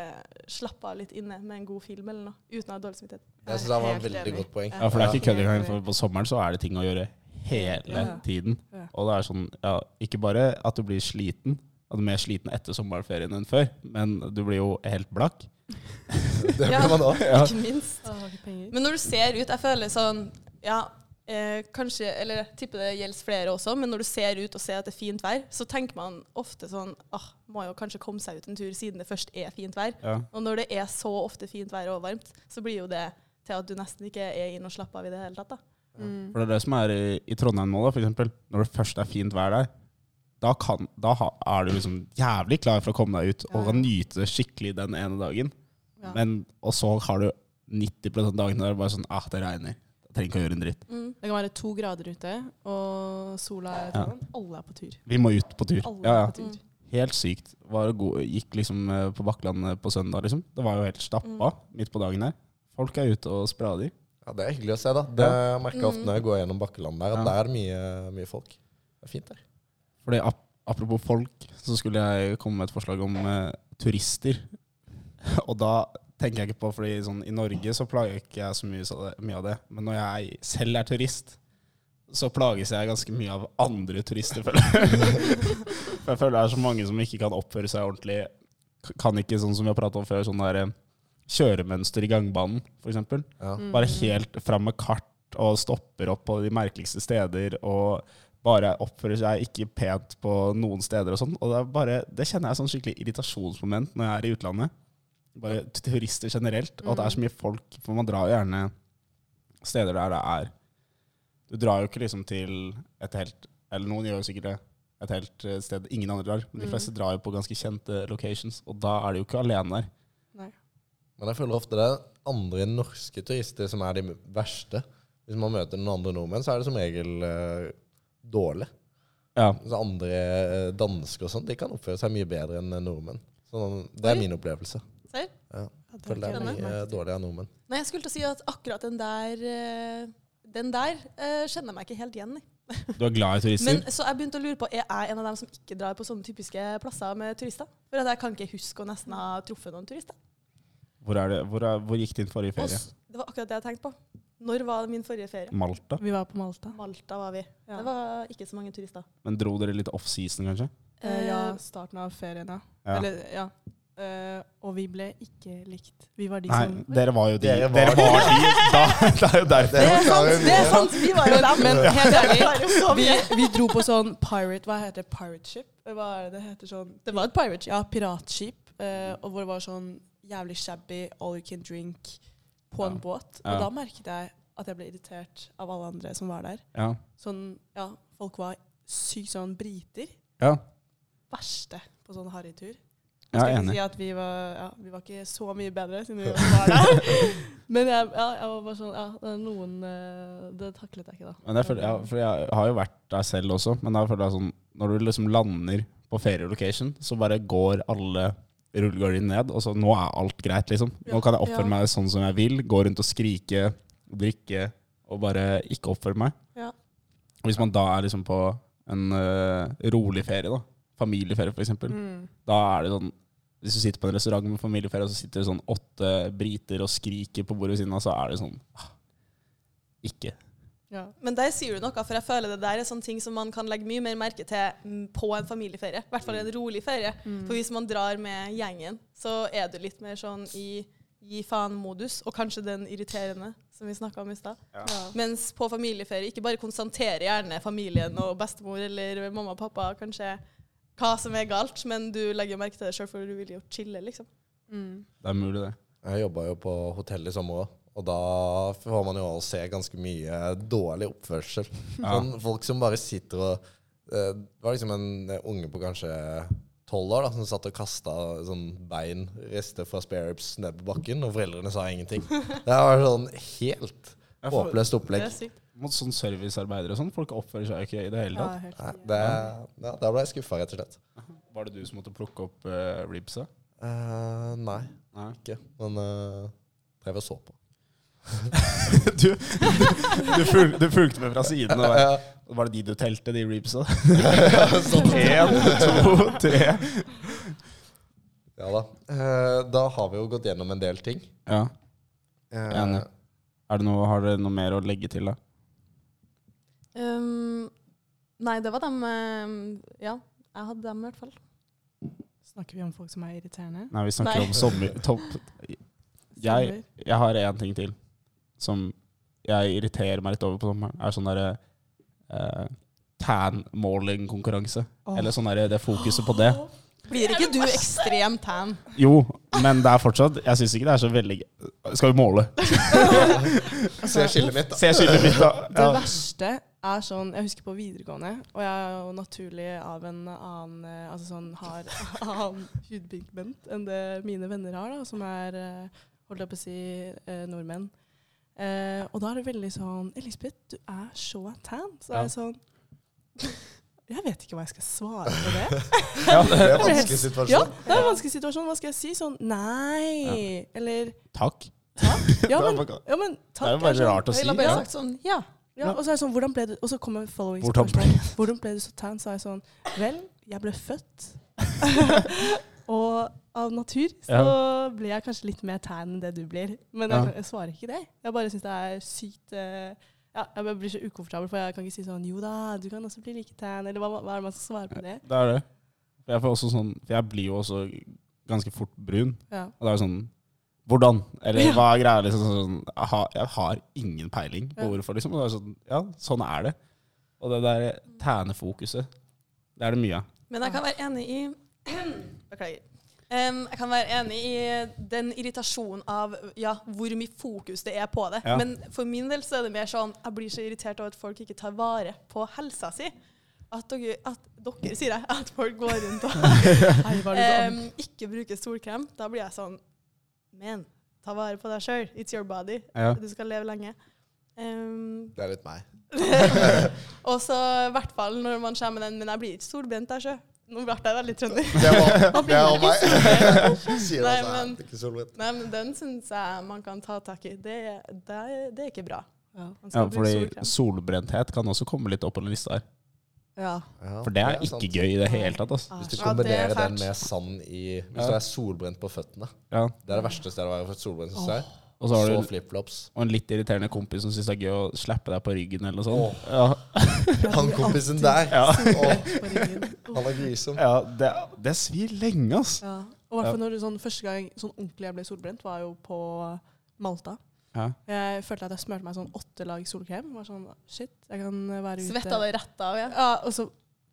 slappe av litt inne med en god film eller noe, uten å ha dårlig samvittighet. Jeg syns det var et veldig enig. godt poeng. ja, for det er ikke kødd engang. På sommeren så er det ting å gjøre hele Ja. tiden. Og det er sånn, ja, ikke bare at du blir sliten, at du er mer sliten etter sommerferien enn før, men du blir jo helt blakk. Det Ja. man òg. Ja. Ikke minst. Men når du ser ut Jeg føler sånn Ja, eh, kanskje Eller jeg tipper det gjelder flere også, men når du ser ut og ser at det er fint vær, så tenker man ofte sånn ah, Må jo kanskje komme seg ut en tur siden det først er fint vær. Ja. Og når det er så ofte fint vær og varmt, så blir jo det til at du nesten ikke er inne og slapper av i det hele tatt. da. Mm. For det er det som er i, i Trondheim nå, da, for eksempel. Når det først er fint vær der, da, kan, da ha, er du liksom jævlig klar for å komme deg ut og Ja. kan nyte skikkelig den ene dagen. Ja. Men, og så har du 90 av dagen der er bare sånn ah, det regner. Jeg trenger ikke å gjøre en dritt. Mm. Det kan være to grader ute, og sola er Ja. sånn. Alle er på tur. Vi må ut på tur. Alle Ja, er ja. på tur. Helt sykt. Var god, gikk liksom eh, på Bakkland eh, på søndag, liksom. Det var jo helt stappa midt på dagen der. Folk er ute og sprader. Ja, det er hyggelig å se, da. Det merker jeg ofte når jeg går gjennom Bakkeland der, at Ja. der er det mye, mye folk. Det er fint der. Fordi ap Apropos folk, så skulle jeg komme med et forslag om eh, turister. Og da tenker jeg ikke på, fordi sånn, i Norge så plager ikke jeg så mye, så det, mye av det. Men når jeg selv er turist, så plages jeg ganske mye av andre turister, føler jeg. For jeg føler det er så mange som ikke kan oppføre seg ordentlig. Kan ikke, sånn som vi har pratet om før, sånn derre eh, kjøremønster i gangbanen, eksempel. Ja. Mm. Bare helt fram med kart og stopper opp på de merkeligste steder og bare oppfører seg ikke pent på noen steder og sånn. Og det, er bare, det kjenner jeg sånn skikkelig irritasjonsmoment når jeg er i utlandet. bare turister generelt, og at det er så mye folk. For man drar jo gjerne steder der det er Du drar jo ikke liksom til et helt Eller noen gjør jo sikkert det. Et helt eh, sted ingen andre drar. Men de Mm. fleste drar jo på ganske kjente locations, og da er de jo ikke alene der. Men jeg føler ofte det er andre norske turister som er de verste. Hvis man møter noen andre nordmenn, så er det som regel uh, dårlig. Ja. Så andre uh, dansker og sånn, de kan oppføre seg mye bedre enn nordmenn. Så det er min opplevelse. Serr? Ja. Jeg Føler det er mye dårlig av nordmenn. Nei, jeg skulle til å si at akkurat den der eh, Den der kjenner jeg meg ikke helt igjen i. Du er glad i turister? Men så jeg begynte å lure på, er jeg en av dem som ikke drar på sånne typiske plasser med turister? For at jeg kan ikke huske å nesten ha truffet noen turister. Hvor, er det, hvor, er, hvor gikk din forrige ferie? det var akkurat det jeg tenkte på. Når var min forrige ferie? Malta? Vi var på Malta. Malta var vi. Ja. Det var ikke så mange turister. Men dro dere litt off-season, kanskje? Eh, ja, Eh, starten av ferien, ja. Ja. Eller, ja. Uh, og vi ble ikke likt. Vi var de Nei, som dere var jo de. Dere Dere var var, de. Da, det er jo derfor. Det er sant! det er sant. Vi var jo dem. Men helt ærlig, var vi, vi dro på sånn pirate Hva heter det? Pirate ship? Hva er det det heter sånn? Det var et pirate ship. Ja, piratskip. Uh, og hvor det var sånn jævlig shabby, all you can drink på en båt. båt. Ja. Og da merket jeg at jeg ble irritert av alle andre som var der. Ja. Sånn, ja, folk var sykt sånn briter. ja, Verste på sånn harrytur. jeg Skal ikke si at vi var, ja, vi var ikke så mye bedre siden vi var der. Men jeg, ja, jeg var bare sånn Ja, det er noen eh, Det taklet jeg ikke, da. Men jeg, føler, ja, for jeg har jo vært der selv også, men da føler jeg sånn Når du liksom lander på ferielocation, så bare går alle rullegardiner ned, og så nå er alt greit, liksom. Nå kan jeg oppføre Ja. meg sånn som jeg vil, gå rundt og skrike, drikke, og bare ikke oppføre meg. Ja. Hvis man da er liksom på en uh, rolig ferie, da, familieferie eksempel, Mm. da er det sånn Hvis du sitter på en restaurant med familieferie, og så sitter det sånn åtte briter og skriker på bordet ved siden av, så er det sånn ah, Ikke. Ja. Men der sier du noe, for jeg føler det der er sånne ting som man kan legge mye mer merke til mm, på en familieferie. I hvert fall en rolig ferie. Mm. For hvis man drar med gjengen, så er du litt mer sånn i gi faen-modus, og kanskje den irriterende, som vi snakka om i stad. Ja. Mens på familieferie ikke bare konstaterer gjerne familien og bestemor eller mamma og pappa kanskje hva som er galt, men du legger merke til det sjøl, for du vil jo chille, liksom. Mm. Det er mulig, det. Jeg jobba jo på hotell i sommer òg, og da får man jo også se ganske mye dårlig oppførsel. Ja. Sånn, folk som bare sitter og eh, Det var liksom en eh, unge på kanskje tolv år da, som satt og kasta sånn bein, rester fra spareribs, ned på bakken, og foreldrene sa ingenting. Det var sånn helt håpløst opplegg. Mot sånn servicearbeidere og sånn, folk oppfører seg ikke i det hele tatt. Ja, Nei, det, ja, da ble jeg skuffa, rett og slett. Var det du som måtte plukke opp uh, ribsa? Uh, nei, Nei. ikke. Men uh, drev og så på. Du, du, fulg, du fulgte med fra siden. Og var, var det de du telte, de? Sånn. Én, to, tre. Ja da. Eh, da har vi jo gått gjennom en del ting. Ja. Eh, Enig. Er det noe, har dere noe mer å legge til, da? Um, nei, det var dem um, Ja, jeg hadde dem i hvert fall. Snakker vi om folk som er irriterende? Nei, vi snakker Nei. om sommer... Topp. Jeg, jeg har én ting til som jeg irriterer meg litt over på sommeren. Er sånn derre uh, tan-måling-konkurranse. Oh. Eller sånn derre det fokuset på det. Blir ikke du ekstrem tan? Jo, men det er fortsatt Jeg syns ikke det er så veldig Skal vi måle? Se skillet mitt, da. Se skillet mitt, da. Det verste er sånn Jeg husker på videregående, og jeg er jo naturlig av en annen eh, Altså sånn har annen hudpigment enn det mine venner har, da, som er eh, holdt jeg på å si nordmenn. Eh, og da er det veldig sånn Elisabeth, du er så tan. Så Ja. er jeg sånn Jeg vet ikke hva jeg skal svare på det. Ja, Det er en vanskelig situasjon. Ja, det er en vanskelig situasjon. Hva skal jeg si? Sånn nei. Eller Takk. ja, men, ja, men takk. Det er jo bare rart å si. Bare Ja. sagt sånn Ja. Ja, og så er det sånn, hvordan ble du Og så kommer following spørsmål. Hvordan ble du så tan? Så er jeg sånn Vel, jeg ble født. Og av natur så blir jeg kanskje litt mer tan enn det du blir. Men jeg, jeg svarer ikke det. Jeg bare syns det er sykt uh, ja, Jeg blir så ukomfortabel, for jeg kan ikke si sånn Jo da, du kan også bli like tan. Eller hva, hva er det man skal svare på det? Det er det. For jeg, får også sånn, for jeg blir jo også ganske fort brun. Ja. Og det er jo sånn Hvordan? Eller hva er greia? Liksom, sånn, jeg, har, jeg har ingen peiling på Ja. hvorfor. Liksom. Og det er sånn, ja, sånn er det. Og det der tænefokuset, det er det mye av. Men jeg kan være enig i Beklager. Um, jeg kan være enig i den irritasjonen av ja, hvor mye fokus det er på det. Ja. Men for min del så er det mer sånn jeg blir så irritert over at folk ikke tar vare på helsa si. At dere, at dere sier jeg, at folk går rundt og em, ikke bruker solkrem. Da blir jeg sånn Men, ta vare på deg sjøl. It's your body. Ja. Du skal leve lenge. Um, Det er litt meg. og så i hvert fall når man kommer med den Men jeg blir ikke solbrent der, sjø. Nå ble jeg veldig trønder. Det var, det var meg. Sier Nei, men- ikke. Nei, men den syns jeg man kan ta tak i. Det, det, det er ikke bra. Ja. Ja, fordi solbrenthet kan også komme litt opp på den lista her. ja. Ja, For det er ikke sant. gøy i det hele tatt. Altså. Hvis du Ja, er kombinerer den med sand i Hvis du er solbrent på føttene Det er det verste stedet å være for solbrent, synes jeg. Og så har Så du flipflops. og en litt irriterende kompis som syns det er gøy å slappe deg på ryggen eller noe sånt. Oh. Ja, Han kompisen der, ja. Oh. Han er grusom. ja det, det svir lenge, ass. Ja. Og hvert fall når sånn, første gang sånn ordentlig jeg ble solbrent, var jo på Malta. Ja. Jeg følte at jeg smurte meg sånn åtte lag solkrem. Var sånn, shit, jeg kan være ute. Svetta det rett av, ja. Ja, og så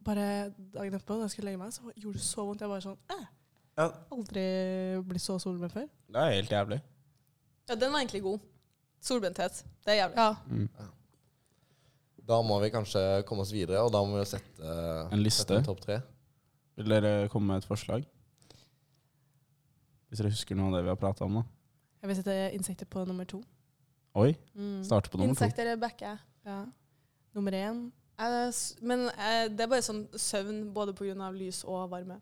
bare dagen etterpå, da jeg skulle legge meg, så gjorde det så vondt. Jeg bare sånn, eh, Ja. aldri blitt så solbrent før. Det er helt jævlig. Ja, den var egentlig god. Solbrenthet. Det er jævlig. Ja, Mm. Da må vi kanskje komme oss videre, og da må vi jo sette En liste. sette en topp tre. Vil dere komme med et forslag? Hvis dere husker noe av det vi har prata om da. jeg vil sette insekter på nummer to. Oi, Mm. starte på nummer to. Insekter er backer. Ja. Nummer én. Eh, s- Men eh, det er bare sånn søvn både pga. lys og varme.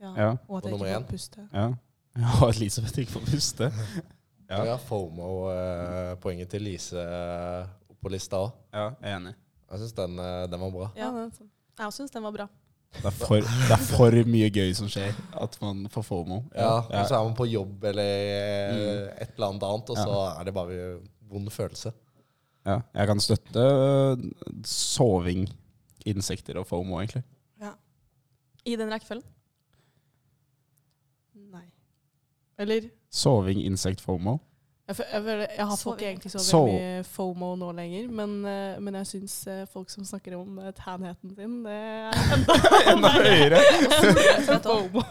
Ja. Ja. Og at Og jeg nummer ikke én? får puste. Ja. ja Elisabeth ikke får puste. Ja, har FOMO-poenget til Lise eh, på lista òg. ja jeg er enig. Jeg syns den, eh, den var bra. Ja. sånn. Jeg syns den var bra. Det er, for, det er for mye gøy som skjer, at man får FOMO. Ja, ja. Og så er man på jobb eller eh, et eller annet annet, og Ja. så er det bare vond følelse. ja. Jeg kan støtte soving, insekter og FOMO, egentlig. Ja. I den rekkefølgen. Nei. Eller Soving, insekt, FOMO. Jeg, fø- jeg, føler, jeg har ikke folk egentlig så veldig mye FOMO nå lenger, men, eh, men jeg syns eh, folk som snakker om uh, tanheten sin, det er enda, Enda høyere. FOMO.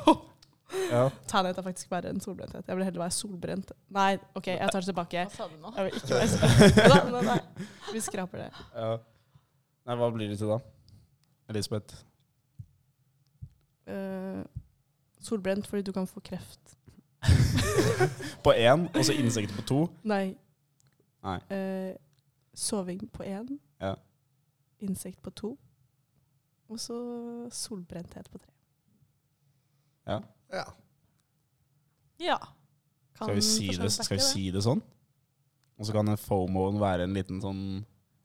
Ja. Tanhet er faktisk verre enn solbrenthet. Jeg vil heller være solbrent. Nei, OK, jeg tar det tilbake. Hva sa du nå? Jeg vil ikke være solbrent. Nei, nei, nei. Vi skraper det. ja. Nei, hva blir det til da? Elisabeth? Uh, solbrent fordi du kan få kreft. På én, og så insekter på to. Nei. Nei. Eh, soving på én. Ja. Insekt på to. Og så solbrenthet på tre. Ja. Ja. Ja. Skal vi si det, skal vi si det sånn? Og så kan FOMO-en være en liten sånn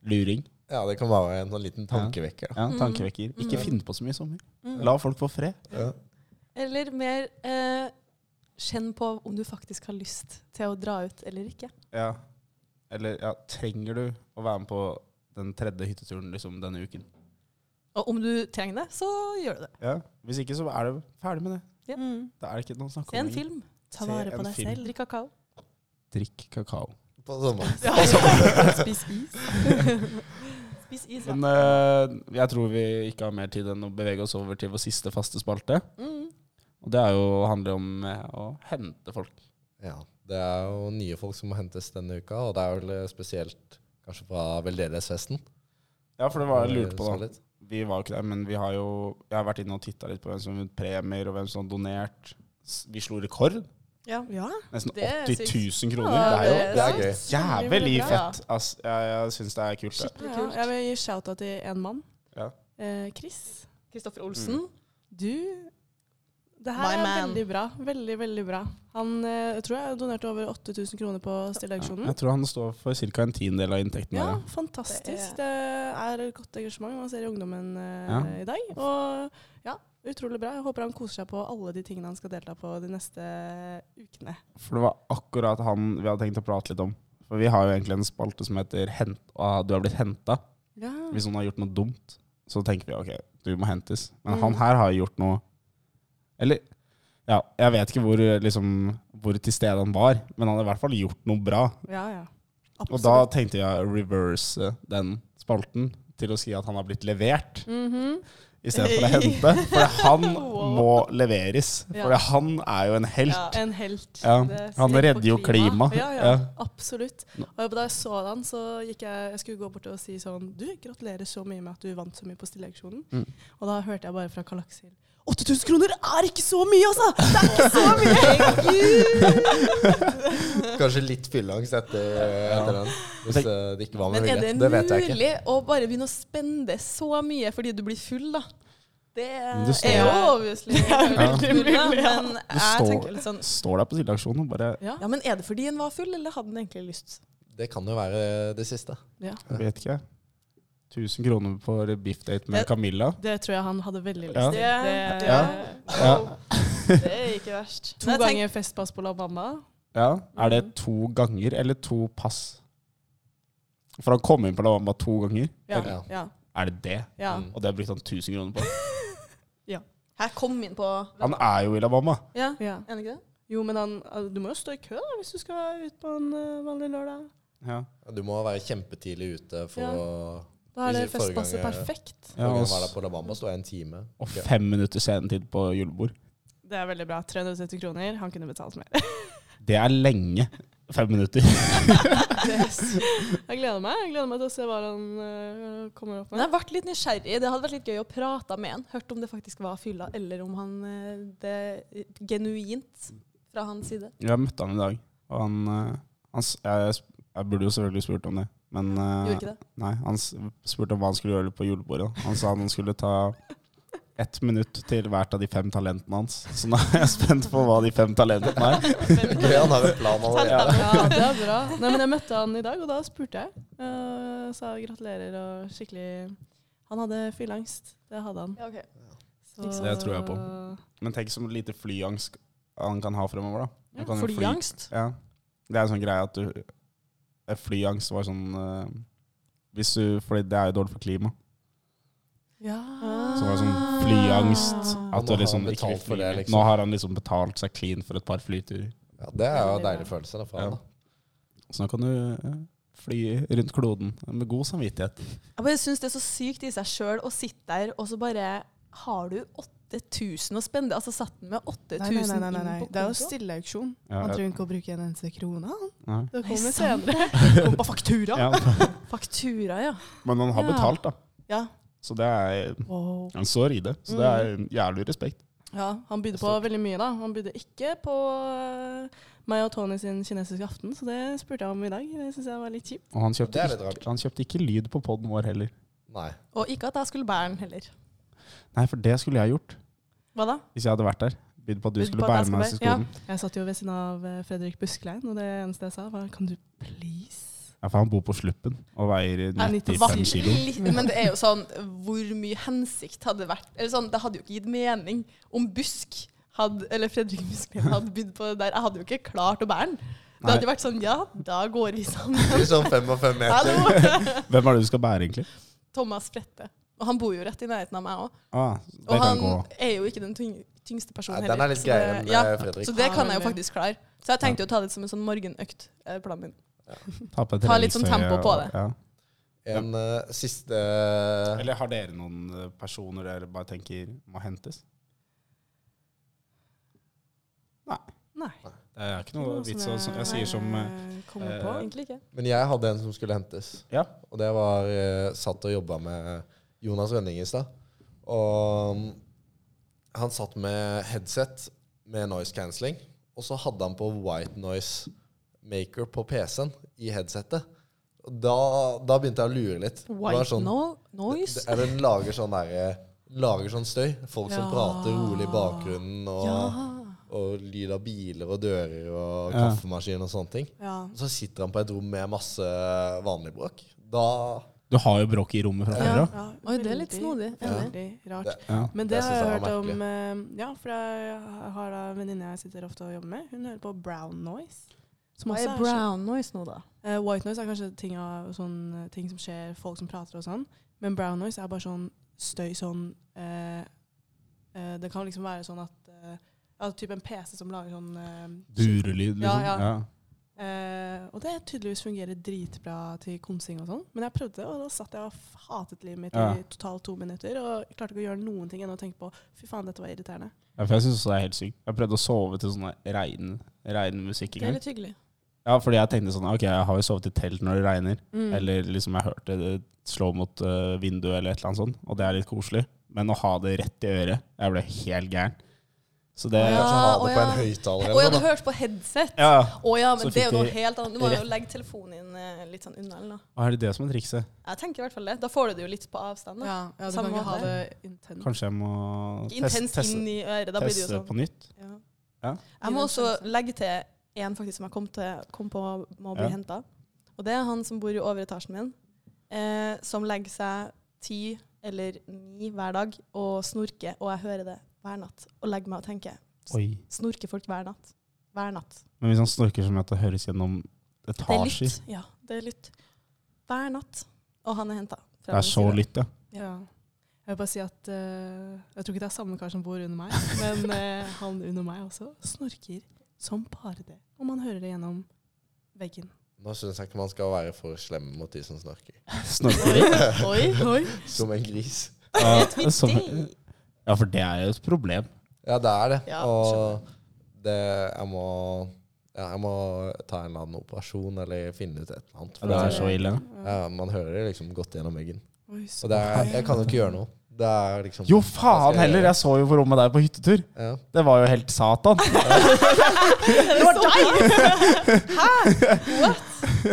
luring. ja, det kan være en sånn liten tankevekker. Ja, tankevekker. Ikke Mm. finn på så mye i sommer. Mm. La folk få fred. Ja. Eller mer eh, kjenn på om du faktisk har lyst til å dra ut eller ikke. Ja. Eller ja, trenger du å være med på den tredje hytteturen liksom denne uken? Og om du trenger det, så gjør du det. Ja. Hvis ikke, så er du ferdig med det. Ja. Mm. Da er det ikke noe å snakke Se en film. Ta vare på deg film. selv. Drikk kakao. Drikk kakao. På sommeren. Spis is. Spis is. ja. Men uh, jeg tror vi ikke har mer tid enn å bevege oss over til vår siste faste spalte. Mm. Og det er jo, handler om eh, å hente folk. Ja. Det er jo nye folk som må hentes denne uka, og det er vel eh, spesielt kanskje fra veldedighetsfesten. Ja, for det var jeg lurt på da. Vi var jo ikke der, men vi har jo Jeg har vært inne og titta litt på hvem som har vunnet premier, og hvem som har donert. Vi slo rekord. Ja. Ja. Nesten er 80 000 kroner. Ja, det er jo det er gøy. jævlig fett. Altså, Jeg, jeg syns det er kult. Det. kult. Ja, jeg vil gi shout-out til en mann. Ja. Eh, Chris. Kristoffer Olsen. Du Det her My er man. veldig bra. Veldig, veldig bra. Han eh, jeg tror jeg donerte over 8000 kroner på stilleauksjonen. Jeg tror han står for ca. en tiendedel av inntekten. Ja, der, fantastisk. Det Det er et godt engasjement man ser i ungdommen eh, Ja. i dag. Og ja, utrolig bra. Jeg håper han koser seg på alle de tingene han skal delta på de neste ukene. For det var akkurat han vi hadde tenkt å prate litt om. For vi har jo egentlig en spalte som heter hent, ah, 'Du har blitt henta'. Ja. Hvis noen har gjort noe dumt, så tenker vi ok, du må hentes. Men Mm. han her har gjort noe Eller ja, jeg vet ikke hvor, liksom, hvor til stede han var, men han hadde i hvert fall gjort noe bra. ja, ja. Og da tenkte jeg å reverse den spalten til å si at han har blitt levert Mm i stedet for å hente. For han må leveres. Ja. For han er jo en helt. Ja. En helt. Ja, han redder jo klima. Ja, ja, absolutt. Og da jeg så han, så gikk jeg Jeg skulle gå bort og si sånn Du, gratulerer så mye med at du vant så mye på stilleauksjonen. Mm. Og da hørte jeg bare fra Kalaksil 8000 kroner er ikke så mye, altså! Det er ikke så mye! Kanskje litt fylleangst etter, etter den. Hvis eh, det ikke var med Men er vilje. det, Det vet jeg ikke. mulig å bare begynne å spende så mye fordi du blir full, da? Det, det står- er jo obviously veldig mulig, ja. men jeg står- tenker litt sånn Står der på stilleaksjonen og bare Ja. Ja, men er det fordi en var full, eller hadde en egentlig lyst? Det kan jo være det siste. ja. Jeg vet ikke. 1000 kroner for biffdate med Det- Camilla. Det tror jeg han hadde veldig lyst Ja. til. Det- Det, Ja. Ja. Det er ikke verst. To ganger festpass på La Bamba. ja. Er det to ganger eller to pass? For han kom inn på La Bamba to ganger. Ja. Ja. ja. Er det det? ja. Mm. Og det har brukt han 1000 kroner på. Her kom inn på Han er jo i La Bamba. Ja, ja. er det ikke det? Jo, men han, du må jo stå i kø da, hvis du skal ut på en eh, vanlig lørdag. Ja. Du må være kjempetidlig ute for Ja. å Da er det festpasset perfekt. Ja, og, var der på La Bamba, sto jeg en time. og fem minutter senetid på julebord. Det er veldig bra. 370 kroner. Han kunne betalt mer. Det er lenge. Fem minutter. Jeg gleder meg Jeg gleder meg til å se hva han eh, kommer opp Men med. jeg ble litt nysgjerrig. Det hadde vært litt gøy å prate med han. Hørt om det faktisk var fylla, eller om han eh, det genuint fra hans side. Jeg møtte han i dag, og han, eh, han jeg, jeg burde jo selvfølgelig spurt om det, men uh, det? Nei, han spurte om hva han skulle gjøre på julebordet. Han sa han skulle ta ett minutt til hvert av de fem talentene hans. Så nå er jeg spent på hva de fem talentene er. Gøy, han har en plan allerede. Ja, det er bra. Nei, men jeg møtte han i dag, og da spurte jeg. Uh, sa gratulerer og skikkelig Han hadde fylleangst. Det hadde han. Ja, okay. Så, Det tror jeg på. Men tenk så lite flyangst han kan ha fremover, da. Ja, kan jo fly- Flyangst? Ja. Det er en sånn greie at du Flyangst var sånn uh, Hvis du Fordi det er jo dårlig for klimaet. Ja. Så var det sånn flyangst. At nå du har liksom ikke vil for fly. det, liksom. Nå har han liksom betalt seg clean for et par flyturer. Ja, det er jo en deilig følelse. Da, for Ja. han, da. Så nå kan du eh, fly rundt kloden med god samvittighet. Jeg bare syns det er så sykt i seg sjøl å sitte der, og så bare har du 8000 å spende. Altså satt den med 8000 Nei, nei, nei, nei, nei, nei. inn på Det er jo konto. stilleauksjon. Man Han ja. trenger ikke å bruke en eneste krone. Det kommer senere. Det kommer på faktura. Ja. Faktura, ja. Men han har betalt, da. Ja. Så det er Wow. Han står i det. Så det er jævlig respekt. Ja, han bydde på veldig mye, da. Han bydde ikke på eh, meg og Tony sin kinesiske aften, så det spurte jeg om i dag. Det syns jeg var litt kjipt. Og han kjøpte, ikke, han kjøpte ikke lyd på poden vår heller. Nei. Og ikke at jeg skulle bære den heller. Nei, for det skulle jeg gjort Hva da? hvis jeg hadde vært der. Bydd på at du Bydd skulle bære meg til skolen. skolen. Jeg satt jo ved siden av eh, Fredrik Busklein, og det eneste jeg sa, var Kan du please? Ja, for han bor på Sluppen og veier 95 kilo. Men det er jo sånn Hvor mye hensikt hadde det vært Eller sånn, Det hadde jo ikke gitt mening om Busk hadde, eller Fredrik Busklein hadde bydd på det der. Jeg hadde jo ikke klart å bære den. Det Nei. hadde jo vært sånn Ja, da går vi sammen. Sånn fem og fem meter. Hvem er det du skal bære, egentlig? Thomas Sprette. Og han bor jo rett i nærheten av meg òg. Ah, Og han gå. er jo ikke den tyngste personen Nei, den er litt greier greiere enn ja, eh, Fredrik. Så det kan jeg jo faktisk klare. Så jeg tenkte jo å ta det som en sånn morgenøkt. eh, planen min. Ta, ta litt sånn tempo på det. Ja. En uh, siste Eller har dere noen personer dere bare tenker må hentes? Nei. Nei. Det er ikke noe vits å Jeg sier som kommer på. Egentlig ikke. Men jeg hadde en som skulle hentes. Ja. Og det var uh, Satt og jobba med Jonas Rønning i stad. Og mm, han satt med headset med noise cancelling. Og så hadde han på white noise maker på PC-en i headsetet. Da, da begynte jeg å lure litt. Det White sånn- no noise. Eller den lager sånn derre Lager sånn støy. Folk som prater rolig i bakgrunnen, og, Ja. og lyd av biler og dører og Ja. kaffemaskin og sånne ting. Ja. Og så sitter han på et rom med masse vanlig bråk. Da Du har jo bråk i rommet fra før Ja. Oi, det er litt snodig. Veldig rart. Det- Ja. Men det, Det har jeg jeg hørt om eh, Ja, for jeg har da en venninne jeg sitter ofte og jobber med. Hun hører på brown noise. Som Hva også er er brown noise nå, da? Uh, white noise er kanskje ting, av, sånn, ting som skjer, folk som prater og sånn. Men brown noise er bare sånn støy sånn uh, uh, Det kan liksom være sånn at eh, Ja, typ en PC som lager sånn eh, Durelyd, liksom. Ja, ja. Og det tydeligvis fungerer dritbra til konsing og sånn. Men jeg prøvde, og da satt jeg og hatet livet mitt Ja. i totalt to minutter. Og jeg klarte ikke å gjøre noen ting enn å tenke på fy faen, dette var irriterende. Ja, for jeg syns det er helt sykt. Jeg prøvde å sove til sånn regn, regnmusikk Det er litt hyggelig. Ja, fordi jeg tenkte sånn Ok, jeg har jo sovet i telt når det regner. Mm. Eller liksom jeg hørte det slå mot uh, vinduet eller et eller annet sånt, og det er litt koselig. Men å ha det rett i øret Jeg ble helt gæren. Så det Ja, Kanskje ha det på en høyttaler Å ja, du hørte på headset? Ja, Å ja, men det er jo noe helt annet. Du må jo legge telefonen din eh, litt sånn unna. eller noe. er det det som er trikset? Jeg tenker i hvert fall det. Da får du det jo litt på avstand. da. Ja, ja, du Samme kan ikke ha det intenst. Kanskje jeg må intenst teste, inn i øret. Da blir det jo teste sånn. på nytt? Ja. Ja. Jeg må også legge til en faktisk som jeg kom, til, kom på må bli Ja. henta. Og det er han som bor i overetasjen min, eh, som legger seg ti eller ni hver dag og snorker, og jeg hører det hver natt. Og legger meg og tenker Oi. Snorker folk hver natt? Hver natt. Men hvis han snorker som at det høres gjennom Det er etasjer lytt. Ja, det er lytt. Hver natt. Og han er henta. Det er så lytt, ja. Ja. Jeg vil bare si at uh, jeg tror ikke det er samme kar som bor under meg, men uh, han under meg også snorker som bare det. Og man hører det gjennom veggen. Nå syns jeg ikke man skal være for slem mot de som snorker. Snorker. Oi, oi. Som en gris. Ja, som-. Ja, for det er jo et problem. Ja, det er det. Ja, og det Jeg må ja, jeg må ta en eller annen operasjon eller finne ut et eller annet. Ja, det er så ille. Ja, man hører det liksom godt gjennom veggen. Oi, så Og det er, jeg kan jo ikke gjøre noe. Det er liksom Jo, faen heller! Jeg så jo på rommet der på hyttetur. Ja. Det var jo helt satan. Det var deg! Hæ? What?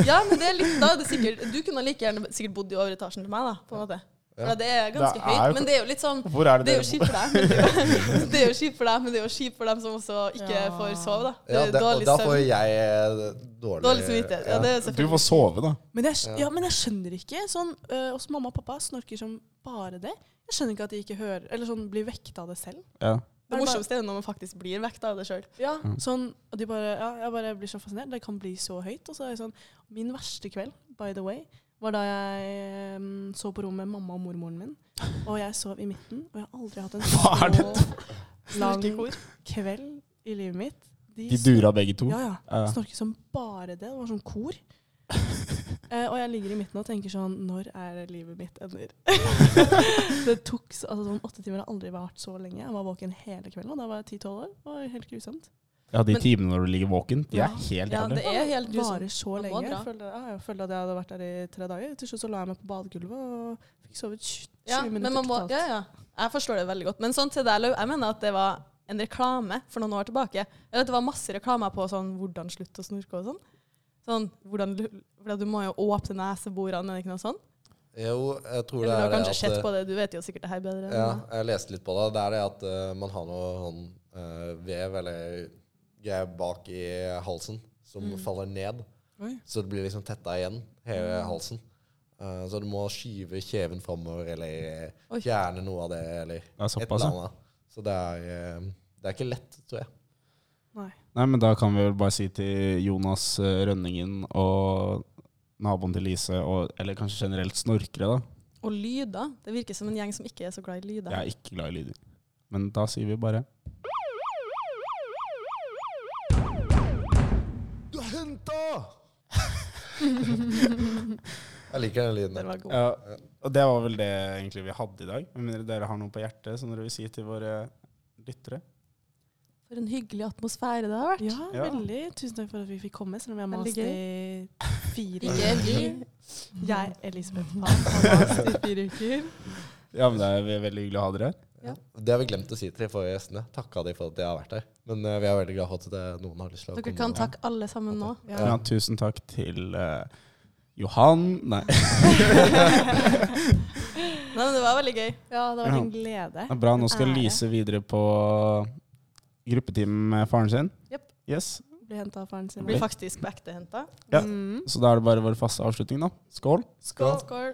Ja, men det er litt da er det sikkert Du kunne like gjerne sikkert bodd i overetasjen til meg, da. på en måte. For det er ganske Det er høyt. Men det er jo litt sånn Hvor er det Det er jo kjipt for deg, men det er jo, det kjipt for deg, men det er jo kjipt for dem som også ikke Ja. får sove, da. Det Ja, er det, og dårlig da får jeg eh, dårlig Dårlig samvittighet. Ja, det er Du får sove, da. Men jeg, ja, men jeg skjønner ikke sånn uh, Også mamma og pappa snorker som bare det. Jeg skjønner ikke at de ikke hører Eller sånn blir vekta av det selv. Ja. Det morsomste er når man faktisk blir vekta av det sjøl. Ja, Mm. sånn, og de bare, ja, jeg bare blir så fascinert. Det kan bli så høyt. Og så er det sånn, Min verste kveld, by the way, var da jeg um, så på rommet med mamma og mormoren min. Og jeg sov i midten, og jeg har aldri hatt en så lang kveld i livet mitt. De dura begge to. Ja, ja. Snorket som bare det. Det var sånn kor. Eh, og jeg ligger i midten og tenker sånn Når er livet mitt ender? det tok så, altså sånn åtte timer har aldri vært så lenge. Jeg var våken hele kvelden, og da var jeg ti-tolv år. Var helt grusomt. Ja, de timene når du ligger våken, de er helt Ja, det er helt Det varer så lenge. Jeg følte, ja, jeg følte at jeg hadde vært der i tre dager. Til slutt så la jeg meg på badegulvet og fikk sovet 20 Ja, minutter men man må, totalt. ja, ja. Jeg forstår det veldig godt. Men sånn til deg, Lau, jeg mener at det var en reklame for noen år tilbake. Eller at det var masse reklamer på sånn hvordan slutte å snorke og sånn. Sånn, hvordan, for du må jo åpne neseborene, er det ikke noe sånn? Jo, jeg tror Eller det du har er kanskje sett på det, du vet jo sikkert det her bedre. Ja, jeg leste litt på det. Det er det at uh, man har noe sånn uh, vev eller greier bak i halsen som Mm. faller ned. Oi. Så det blir liksom tetta igjen, hele halsen. Uh, så du må skyve kjeven framover eller Oi. fjerne noe av det, eller Det et eller annet. Så det er, eh, det er ikke lett, tror jeg. Nei. Nei, men da kan vi vel bare si til Jonas eh, Rønningen og naboen til Lise, og, eller kanskje generelt snorkere, da. Og lyder. Det virker som en gjeng som ikke er så glad i lyder. Jeg er ikke glad i lyder. Men da sier vi bare jeg liker den lyden. Den var god. Ja, og det var vel det egentlig vi hadde i dag. Med mindre dere har noe på hjertet som dere vil si til våre lyttere. For en hyggelig atmosfære det har vært. Ja, Ja. veldig. Tusen takk for at vi fikk komme, selv om jeg har mast i fire uker. Jeg, Elisabeth har mast i fire uker. Ja, men det er veldig hyggelig å ha dere her. Det har vi glemt å si til de forrige gjestene. Takka de for at de har vært her. Men uh, vi er veldig glad for at det, noen har lyst til å Dere komme. kan takke alle sammen nå. Ja. tusen takk til uh, Johan Nei, Nei, men det var veldig gøy. Ja, det var en glede. det er bra. Nå skal Ære. Lise videre på Gruppeteam med faren sin. Yep. Yes. Blir henta av faren sin. Blir faktisk på ekte henta. Ja. Mm. Så da er det bare vår faste avslutning, da. Skål. Skål. Skål.